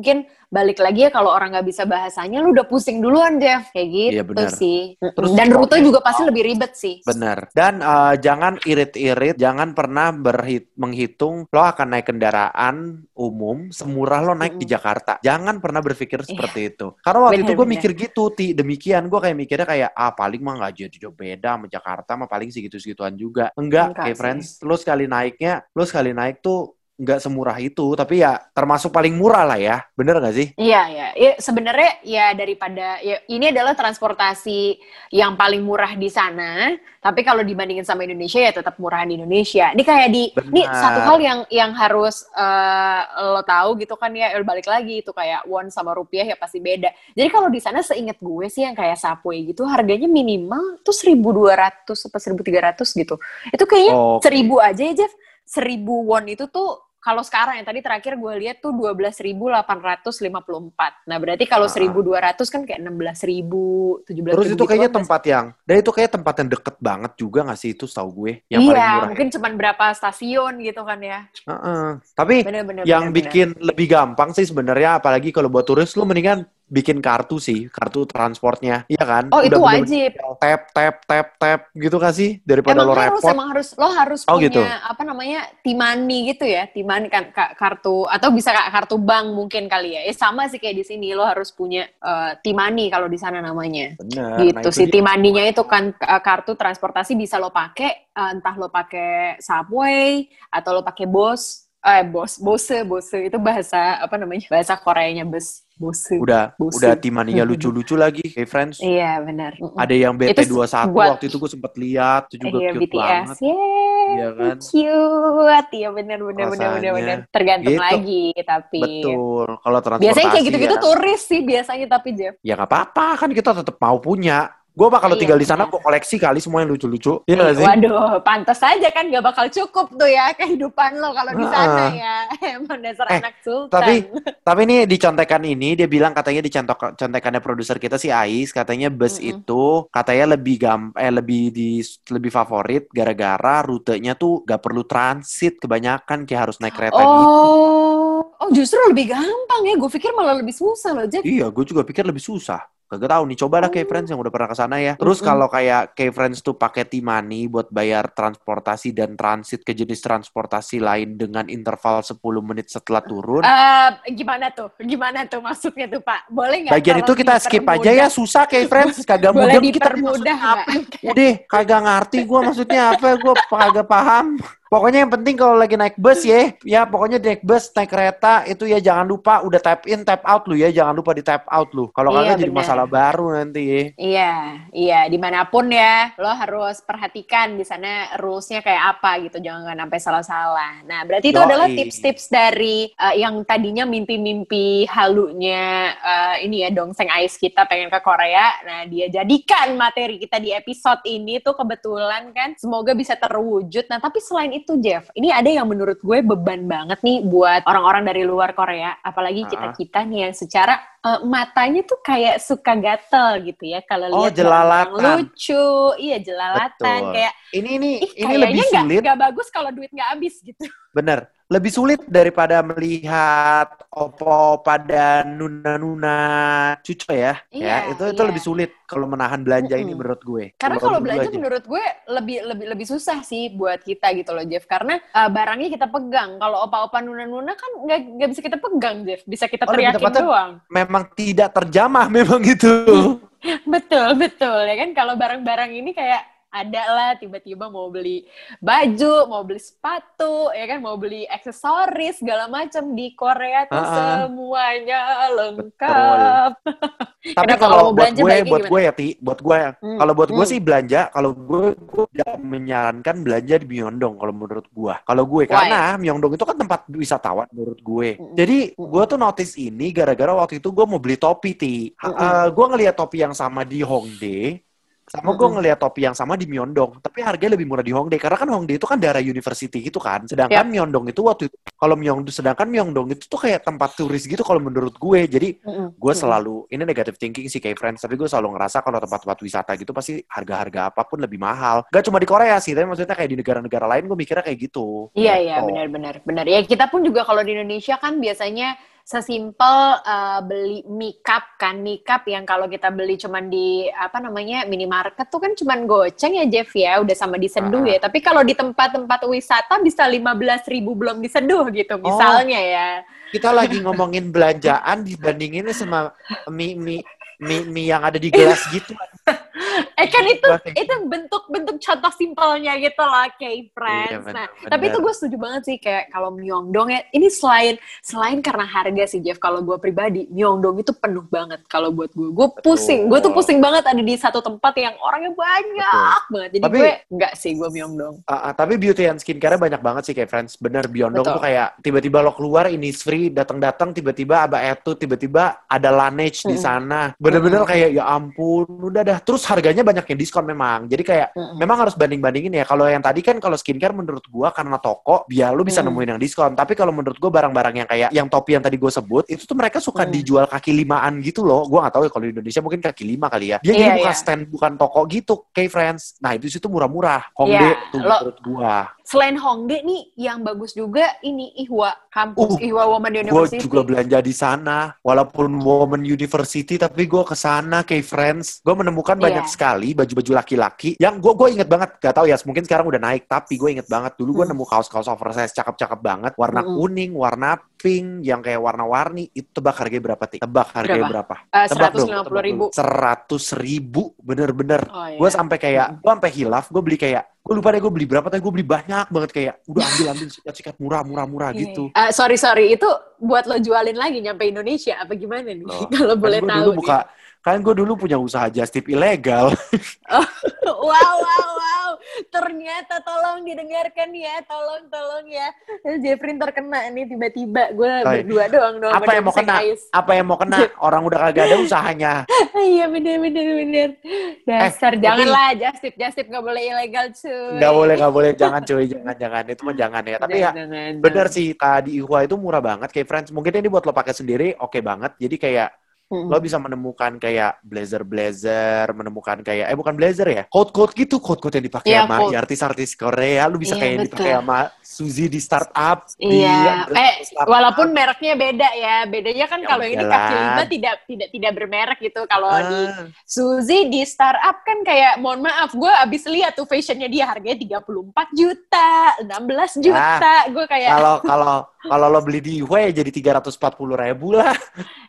Speaker 3: balik lagi ya kalau orang nggak bisa bahasanya, lu udah pusing duluan Jeff, kayak gitu
Speaker 2: Iya, benar.
Speaker 3: sih.
Speaker 2: Terus
Speaker 3: Dan rute juga pasti lebih ribet sih.
Speaker 2: Bener. Dan eh, jangan irit-irit, jangan pernah berhit menghitung lo akan naik kendaraan umum semurah lo naik di. Jakarta. Jangan pernah berpikir
Speaker 3: Iya.
Speaker 2: seperti itu. Karena waktu itu gue mikir gitu, ti demikian gue kayak mikirnya kayak ah paling mah nggak jauh jauh beda sama Jakarta, mah paling segitu-segituan juga. Enggak,
Speaker 3: Enggak
Speaker 2: kayak
Speaker 3: sih.
Speaker 2: friends, lo sekali naiknya, lo sekali naik tuh nggak semurah itu, tapi ya termasuk paling murah lah ya, bener nggak sih?
Speaker 3: Iya, iya. Ya, sebenarnya ya daripada ya ini adalah transportasi yang paling murah di sana, tapi kalau dibandingin sama Indonesia ya tetap murahan di Indonesia. Ini kayak di ini satu hal yang yang harus eh, lo tahu gitu kan ya, eh, balik lagi itu kayak won sama rupiah ya pasti beda. Jadi kalau di sana seingat gue sih yang kayak Subway gitu harganya minimal tuh 1.200 atau 1.300 gitu. Itu kayaknya seribu aja ya Jeff. Seribu won itu tuh kalau sekarang yang tadi terakhir gue lihat tuh 12.854. Nah, berarti kalau
Speaker 2: Ah.
Speaker 3: 1.200 kan kayak 16.000, 17.000
Speaker 2: Terus itu
Speaker 3: gitu
Speaker 2: kayaknya
Speaker 3: kan,
Speaker 2: tempat yang, dan itu kayak tempat yang deket banget juga nggak sih itu setahu gue, yang paling
Speaker 3: Iya,
Speaker 2: murah.
Speaker 3: mungkin cuman berapa stasiun gitu kan ya.
Speaker 2: Heeh. Tapi
Speaker 3: Bener-bener.
Speaker 2: yang bikin lebih gampang sih sebenarnya, apalagi kalau buat turis, lu mendingan bikin kartu sih, kartu transportnya, iya kan?
Speaker 3: Oh, itu
Speaker 2: bener-bener
Speaker 3: wajib.
Speaker 2: Tap, tap, tap, tap, gitu kan sih? Daripada
Speaker 3: Emang
Speaker 2: lo
Speaker 3: harus,
Speaker 2: repot.
Speaker 3: emang harus, lo harus
Speaker 2: Oh,
Speaker 3: punya
Speaker 2: gitu.
Speaker 3: apa namanya timani gitu ya, timani kan ka- kartu atau bisa ka- kartu bank mungkin kali ya. Eh sama sih kayak di sini lo harus punya eh, timani kalau di sana namanya.
Speaker 2: Bener.
Speaker 3: gitu
Speaker 2: nah, itu
Speaker 3: sih timaninya itu kan uh, kartu transportasi bisa lo pakai uh, entah lo pakai subway atau lo pakai bos eh bos bose bose itu bahasa apa namanya bahasa Koreanya bus bose
Speaker 2: Udah,
Speaker 3: Bosen.
Speaker 2: udah timaninya lucu-lucu lagi, kayak friends.
Speaker 3: iya benar.
Speaker 2: Ada yang
Speaker 3: Itu
Speaker 2: BT21
Speaker 3: buat-
Speaker 2: waktu itu gue sempet lihat, itu juga
Speaker 3: iya
Speaker 2: cute
Speaker 3: BTS
Speaker 2: banget.
Speaker 3: Yeay,
Speaker 2: Iya kan?
Speaker 3: cute iya benar benar benar benar benar tergantung
Speaker 2: Gitu.
Speaker 3: lagi tapi
Speaker 2: Betul. Kalau transportasi
Speaker 3: biasanya kayak gitu-gitu
Speaker 2: ya,
Speaker 3: turis sih biasanya tapi Jeff
Speaker 2: ya nggak apa-apa kan kita tetap mau punya. Gue mah kalau
Speaker 3: Iya,
Speaker 2: tinggal di sana
Speaker 3: benar.
Speaker 2: gue koleksi kali semua yang lucu-lucu. Iya nggak sih?
Speaker 3: Waduh, pantas aja kan gak bakal cukup tuh ya kehidupan lo kalau di sana
Speaker 2: Heeh.
Speaker 3: ya. Emang dasar
Speaker 2: Eh,
Speaker 3: anak sultan.
Speaker 2: tapi- Tapi ini di contekan ini dia bilang katanya di contekannya produser kita si Ais katanya bus
Speaker 3: Mm-mm.
Speaker 2: itu katanya lebih gam eh lebih di lebih favorit gara-gara rutenya tuh gak perlu transit kebanyakan kayak harus naik kereta gitu.
Speaker 3: oh, oh justru lebih gampang ya. Gue pikir malah lebih susah loh, Jack.
Speaker 2: Iya, gue juga pikir lebih susah. Kagak tahu nih, cobalah kayak
Speaker 3: Oh.
Speaker 2: friends yang udah pernah ke sana ya. Terus kalau kayak kayak friends tuh pakai T-money buat bayar transportasi dan transit ke jenis transportasi lain dengan interval 10 menit setelah turun.
Speaker 3: Eh, gimana tuh? Gimana tuh maksudnya tuh, Pak? Boleh nggak?
Speaker 2: Bagian itu kita skip aja ya, susah kayak friends, kagak mudah kita maksudnya apa. Udah, kagak ngerti gue maksudnya apa, gue kagak paham. Pokoknya yang penting kalau lagi naik bus ya, ya pokoknya naik bus, naik kereta itu ya jangan lupa udah tap in, tap out lu ya, jangan lupa di tap out lu. Kalau
Speaker 3: Iya,
Speaker 2: kagak jadi masalah baru nanti ya.
Speaker 3: Iya, iya. Di mana pun ya, lo harus perhatikan di sana rules-nya kayak apa gitu. Jangan sampai salah-salah. Nah, berarti itu
Speaker 2: Yoi.
Speaker 3: adalah tips-tips dari eh, yang tadinya mimpi-mimpi halunya eh, ini ya dongseng ais kita pengen ke Korea. Nah, dia jadikan materi kita di episode ini tuh kebetulan kan. Semoga bisa terwujud. Nah, tapi selain itu Jeff, ini ada yang menurut gue beban banget nih buat orang-orang dari luar Korea. Apalagi
Speaker 2: Ah.
Speaker 3: kita-kita nih yang secara eh, matanya tuh kayak suka gatel gitu ya kalau
Speaker 2: Oh,
Speaker 3: lihat barang-barang
Speaker 2: jelalatan.
Speaker 3: lucu iya jelalatan
Speaker 2: Betul.
Speaker 3: kayak
Speaker 2: Ini ini
Speaker 3: ih
Speaker 2: ini lebih sulit,
Speaker 3: nggak bagus kalau duit nggak habis gitu
Speaker 2: bener. Lebih sulit daripada melihat opa-opa dan nuna-nuna cucu ya.
Speaker 3: Iya,
Speaker 2: ya, itu itu
Speaker 3: iya.
Speaker 2: lebih sulit kalau menahan belanja ini menurut gue.
Speaker 3: karena kalau belanja
Speaker 2: aja.
Speaker 3: menurut gue lebih lebih lebih susah sih buat kita gitu loh Jeff karena eh, barangnya kita pegang kalau opa-opa nuna-nuna kan nggak nggak bisa kita pegang Jeff bisa kita
Speaker 2: Oh,
Speaker 3: teriakin doang
Speaker 2: memang tidak terjamah memang gitu.
Speaker 3: betul betul ya kan kalau barang-barang ini kayak ada lah tiba-tiba mau beli baju, mau beli sepatu, ya kan mau beli aksesoris segala macam di Korea tuh
Speaker 2: Ah, ah.
Speaker 3: semuanya lengkap.
Speaker 2: Tapi kalau
Speaker 3: kalau mau
Speaker 2: buat
Speaker 3: belanja
Speaker 2: gue, buat
Speaker 3: gimana?
Speaker 2: gue ya, Ti, buat gue,
Speaker 3: Hmm,
Speaker 2: kalau buat gue
Speaker 3: hmm.
Speaker 2: sih belanja, kalau gue, gue tidak menyarankan belanja di Myeongdong kalau menurut gue. Kalau gue, karena Myeongdong itu kan tempat wisatawan menurut gue.
Speaker 3: Mm-mm.
Speaker 2: Jadi
Speaker 3: Mm-mm.
Speaker 2: gue tuh notice ini gara-gara waktu itu gue mau beli topi, Ti.
Speaker 3: Mm-mm.
Speaker 2: eh, gue ngeliat topi yang sama di Hongdae, sama gue ngeliat topi yang sama di Myeongdong, tapi harganya lebih murah di Hongdae karena kan Hongdae itu kan daerah university gitu kan. Sedangkan
Speaker 3: Yap.
Speaker 2: Myeongdong itu waktu itu kalau Myeongdong sedangkan Myeongdong itu tuh kayak tempat turis gitu kalau menurut gue. Jadi
Speaker 3: Mm-mm.
Speaker 2: gue selalu ini negative thinking sih kayak friends tapi gue selalu ngerasa kalau tempat-tempat wisata gitu pasti harga-harga apa pun lebih mahal gak cuma di Korea sih tapi maksudnya kayak di negara-negara lain gue mikirnya kayak gitu
Speaker 3: Iya iya
Speaker 2: Gitu.
Speaker 3: benar-benar benar. Ya kita pun juga kalau di Indonesia kan biasanya sesimpel eh, beli makeup kan makeup yang kalau kita beli cuman di apa namanya minimarket tuh kan cuman goceng ya Jeff ya udah sama diseduh
Speaker 2: Ah.
Speaker 3: ya. Tapi kalau di tempat-tempat wisata bisa 15.000 ribu belum diseduh gitu
Speaker 2: Oh.
Speaker 3: misalnya ya.
Speaker 2: kita lagi ngomongin belanjaan dibandinginnya sama mie mie mie, mie yang ada di gelas gitu
Speaker 3: Eh kan itu itu bentuk-bentuk contoh simpelnya gitu loh, kayak friends.
Speaker 2: Iya, bener,
Speaker 3: nah,
Speaker 2: bener.
Speaker 3: tapi itu gue setuju banget sih kayak kalau Myeongdong ya, ini selain selain karena harga sih Jeff, kalau gue pribadi Myeongdong itu penuh banget kalau buat gue. Gue pusing, gue tuh pusing banget ada di satu tempat yang orangnya banyak banget. Jadi
Speaker 2: Tapi-
Speaker 3: gue enggak sih gue Myeongdong.
Speaker 2: Ah, ah, tapi beauty and skincare banyak banget sih kayak friends. Bener
Speaker 3: Betul.
Speaker 2: tuh kayak tiba-tiba lo keluar ini free, datang-datang tiba-tiba Aba Etu, tiba-tiba ada Laneige di
Speaker 3: Mm-mm.
Speaker 2: sana. Bener-bener
Speaker 3: Mm-mm.
Speaker 2: kayak ya ampun, udah dah. Terus harganya banyak yang diskon memang. Jadi kayak
Speaker 3: Mm-mm.
Speaker 2: memang harus banding-bandingin ya. Kalau yang tadi kan kalau skincare menurut gua karena toko, biar lu bisa
Speaker 3: Mm.
Speaker 2: nemuin yang diskon. Tapi kalau menurut gua barang-barang yang kayak yang topi yang tadi gue sebut, itu tuh mereka suka
Speaker 3: Mm.
Speaker 2: dijual kaki limaan gitu loh. Gua nggak tahu ya kalau di Indonesia mungkin kaki lima kali ya. Dia
Speaker 3: Iya,
Speaker 2: jadi bukan
Speaker 3: iya.
Speaker 2: stand, bukan toko gitu, kayak friends. Nah itu situ murah-murah. Hongdae
Speaker 3: Iya,
Speaker 2: tuh
Speaker 3: lo-
Speaker 2: menurut gua.
Speaker 3: Selain Hongdae nih, yang bagus juga ini Ihwa kampus,
Speaker 2: Uh,
Speaker 3: Ihwa Women
Speaker 2: Gue
Speaker 3: University.
Speaker 2: juga belanja di sana, walaupun Women University, tapi gue ke sana kayak friends. Gue menemukan
Speaker 3: Iya.
Speaker 2: banyak sekali baju-baju laki-laki yang gue gue inget banget, gak tau ya, mungkin sekarang udah naik, tapi gue inget banget dulu gue
Speaker 3: Hmm.
Speaker 2: nemu kaos-kaos oversize cakep-cakep banget, warna
Speaker 3: Mm-mm.
Speaker 2: kuning, warna pink, yang kayak warna-warni. Itu tebak harganya berapa ti? Tebak harganya berapa?
Speaker 3: Eh,
Speaker 2: Tebak dong,
Speaker 3: 150
Speaker 2: tebak
Speaker 3: ribu.
Speaker 2: dulu. Seratus ribu, bener-bener.
Speaker 3: Oh, iya.
Speaker 2: Gue sampai kayak, gue sampai hilaf, gue beli kayak, gue lupa deh gue beli berapa, tapi gue beli banyak banget kayak, udah ambil ambil sikat-sikat murah murah murah
Speaker 3: Iya,
Speaker 2: gitu.
Speaker 3: Eh, sorry sorry itu buat lo jualin lagi nyampe Indonesia apa gimana nih?
Speaker 2: Loh,
Speaker 3: kalau boleh
Speaker 2: kan gue
Speaker 3: tahu
Speaker 2: dulu buka kan gue dulu punya usaha just tip ilegal.
Speaker 3: Wow wow wow. Ternyata tolong didengarkan ya tolong tolong ya. Jeffrey terkena nih tiba-tiba. Gue berdua doang dong
Speaker 2: apa yang mau kena? apa yang mau kena? Orang udah kagak ada usahanya.
Speaker 3: Iya bener bener bener. Dasar
Speaker 2: tapi-
Speaker 3: janganlah. just tip just tip nggak boleh ilegal cuy.
Speaker 2: Nggak boleh nggak boleh. Jangan cuy. Jangan jangan. Itu mah jangan ya. Tapi ya
Speaker 3: Jangan,
Speaker 2: bener
Speaker 3: jangan.
Speaker 2: sih tadi Ihwa itu murah banget kayak friends mungkin ini buat lo pakai sendiri oke banget jadi kayak
Speaker 3: Mm-mm.
Speaker 2: lo bisa menemukan kayak blazer blazer menemukan kayak eh bukan blazer ya coat coat gitu coat coat yang dipakai
Speaker 3: Iya,
Speaker 2: sama
Speaker 3: coat.
Speaker 2: artis-artis Korea lu bisa
Speaker 3: Iya,
Speaker 2: kayak
Speaker 3: betul.
Speaker 2: dipakai sama Suzy di startup di
Speaker 3: Iya, eh
Speaker 2: startup.
Speaker 3: walaupun mereknya beda ya. Bedanya kan
Speaker 2: Ya
Speaker 3: kalau ini kaki lima tidak tidak tidak bermerek gitu. Kalau di
Speaker 2: Ah.
Speaker 3: Suzy di startup kan kayak mohon maaf, gue abis lihat tuh fashionnya dia harganya 34 juta, 16 juta. Gue kayak
Speaker 2: kalau kalau kalau lo beli di Ihwa ya jadi tiga ratus empat puluh ribu lah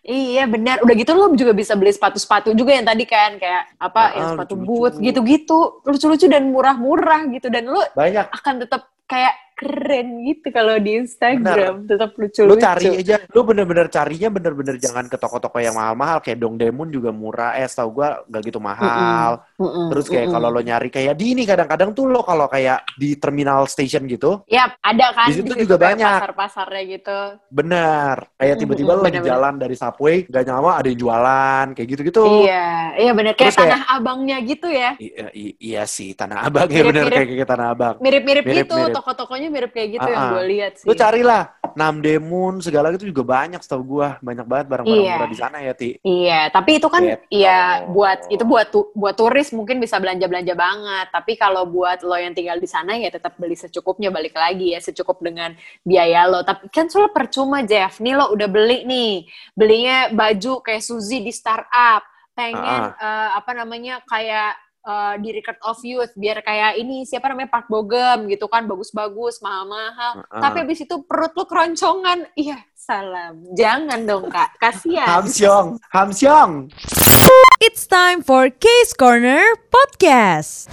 Speaker 3: iya benar. Udah gitu lo juga bisa beli sepatu-sepatu juga yang tadi kan kayak apa
Speaker 2: Ah,
Speaker 3: yang sepatu
Speaker 2: lucu-lucu.
Speaker 3: boot gitu-gitu, lucu-lucu dan murah-murah gitu dan lo
Speaker 2: banyak
Speaker 3: akan tetap kayak keren gitu kalau di Instagram, tetap lucu-lucu.
Speaker 2: lu cari aja lu bener-bener carinya bener-bener jangan ke toko-toko yang mahal-mahal kayak Dongdaemun juga murah eh setahu gua gak gitu mahal
Speaker 3: Mm-mm,
Speaker 2: terus kayak
Speaker 3: mm-mm.
Speaker 2: kalau lo nyari kayak di ini kadang-kadang tuh lo kalau kayak di terminal station gitu
Speaker 3: Yap, ada kan
Speaker 2: Di situ juga
Speaker 3: kayak
Speaker 2: banyak.
Speaker 3: Pasar-pasarnya gitu.
Speaker 2: bener kayak
Speaker 3: Mm,
Speaker 2: tiba-tiba
Speaker 3: mm,
Speaker 2: lo lagi jalan dari subway gak nyama ada yang jualan kayak gitu-gitu
Speaker 3: Iya, iya bener. Kayak
Speaker 2: Terus kayak-
Speaker 3: tanah abangnya gitu ya.
Speaker 2: I- i- iya sih tanah abang ya bener kayak, kayak tanah abang
Speaker 3: Mirip-mirip gitu,
Speaker 2: Mirip-mirip.
Speaker 3: Toko-tokonya mirip kayak gitu
Speaker 2: Ah,
Speaker 3: yang
Speaker 2: ah.
Speaker 3: gue lihat sih.
Speaker 2: lu carilah Namdemun segala itu juga banyak setahu gua banyak banget barang-barang
Speaker 3: Iya.
Speaker 2: murah di sana ya ti
Speaker 3: Iya, tapi itu kan
Speaker 2: Gitu.
Speaker 3: iya buat itu buat tu- buat turis mungkin bisa belanja-belanja banget. Tapi kalau buat lo yang tinggal di sana ya tetap beli secukupnya balik lagi ya secukup dengan biaya lo. Tapi kan soal percuma Jeff. Nih lo udah beli nih, belinya baju kayak Suzy di startup, pengen eh, apa namanya kayak eh, di Record of Youth biar kayak ini siapa namanya Park Bogem gitu kan bagus-bagus mahal-mahal.
Speaker 2: Heeh.
Speaker 3: Tapi habis itu perut lo keroncongan. Iya, salam. Jangan dong kak, kasihan.
Speaker 2: Hamsyong Hamsyong
Speaker 1: It's time for Case Corner Podcast.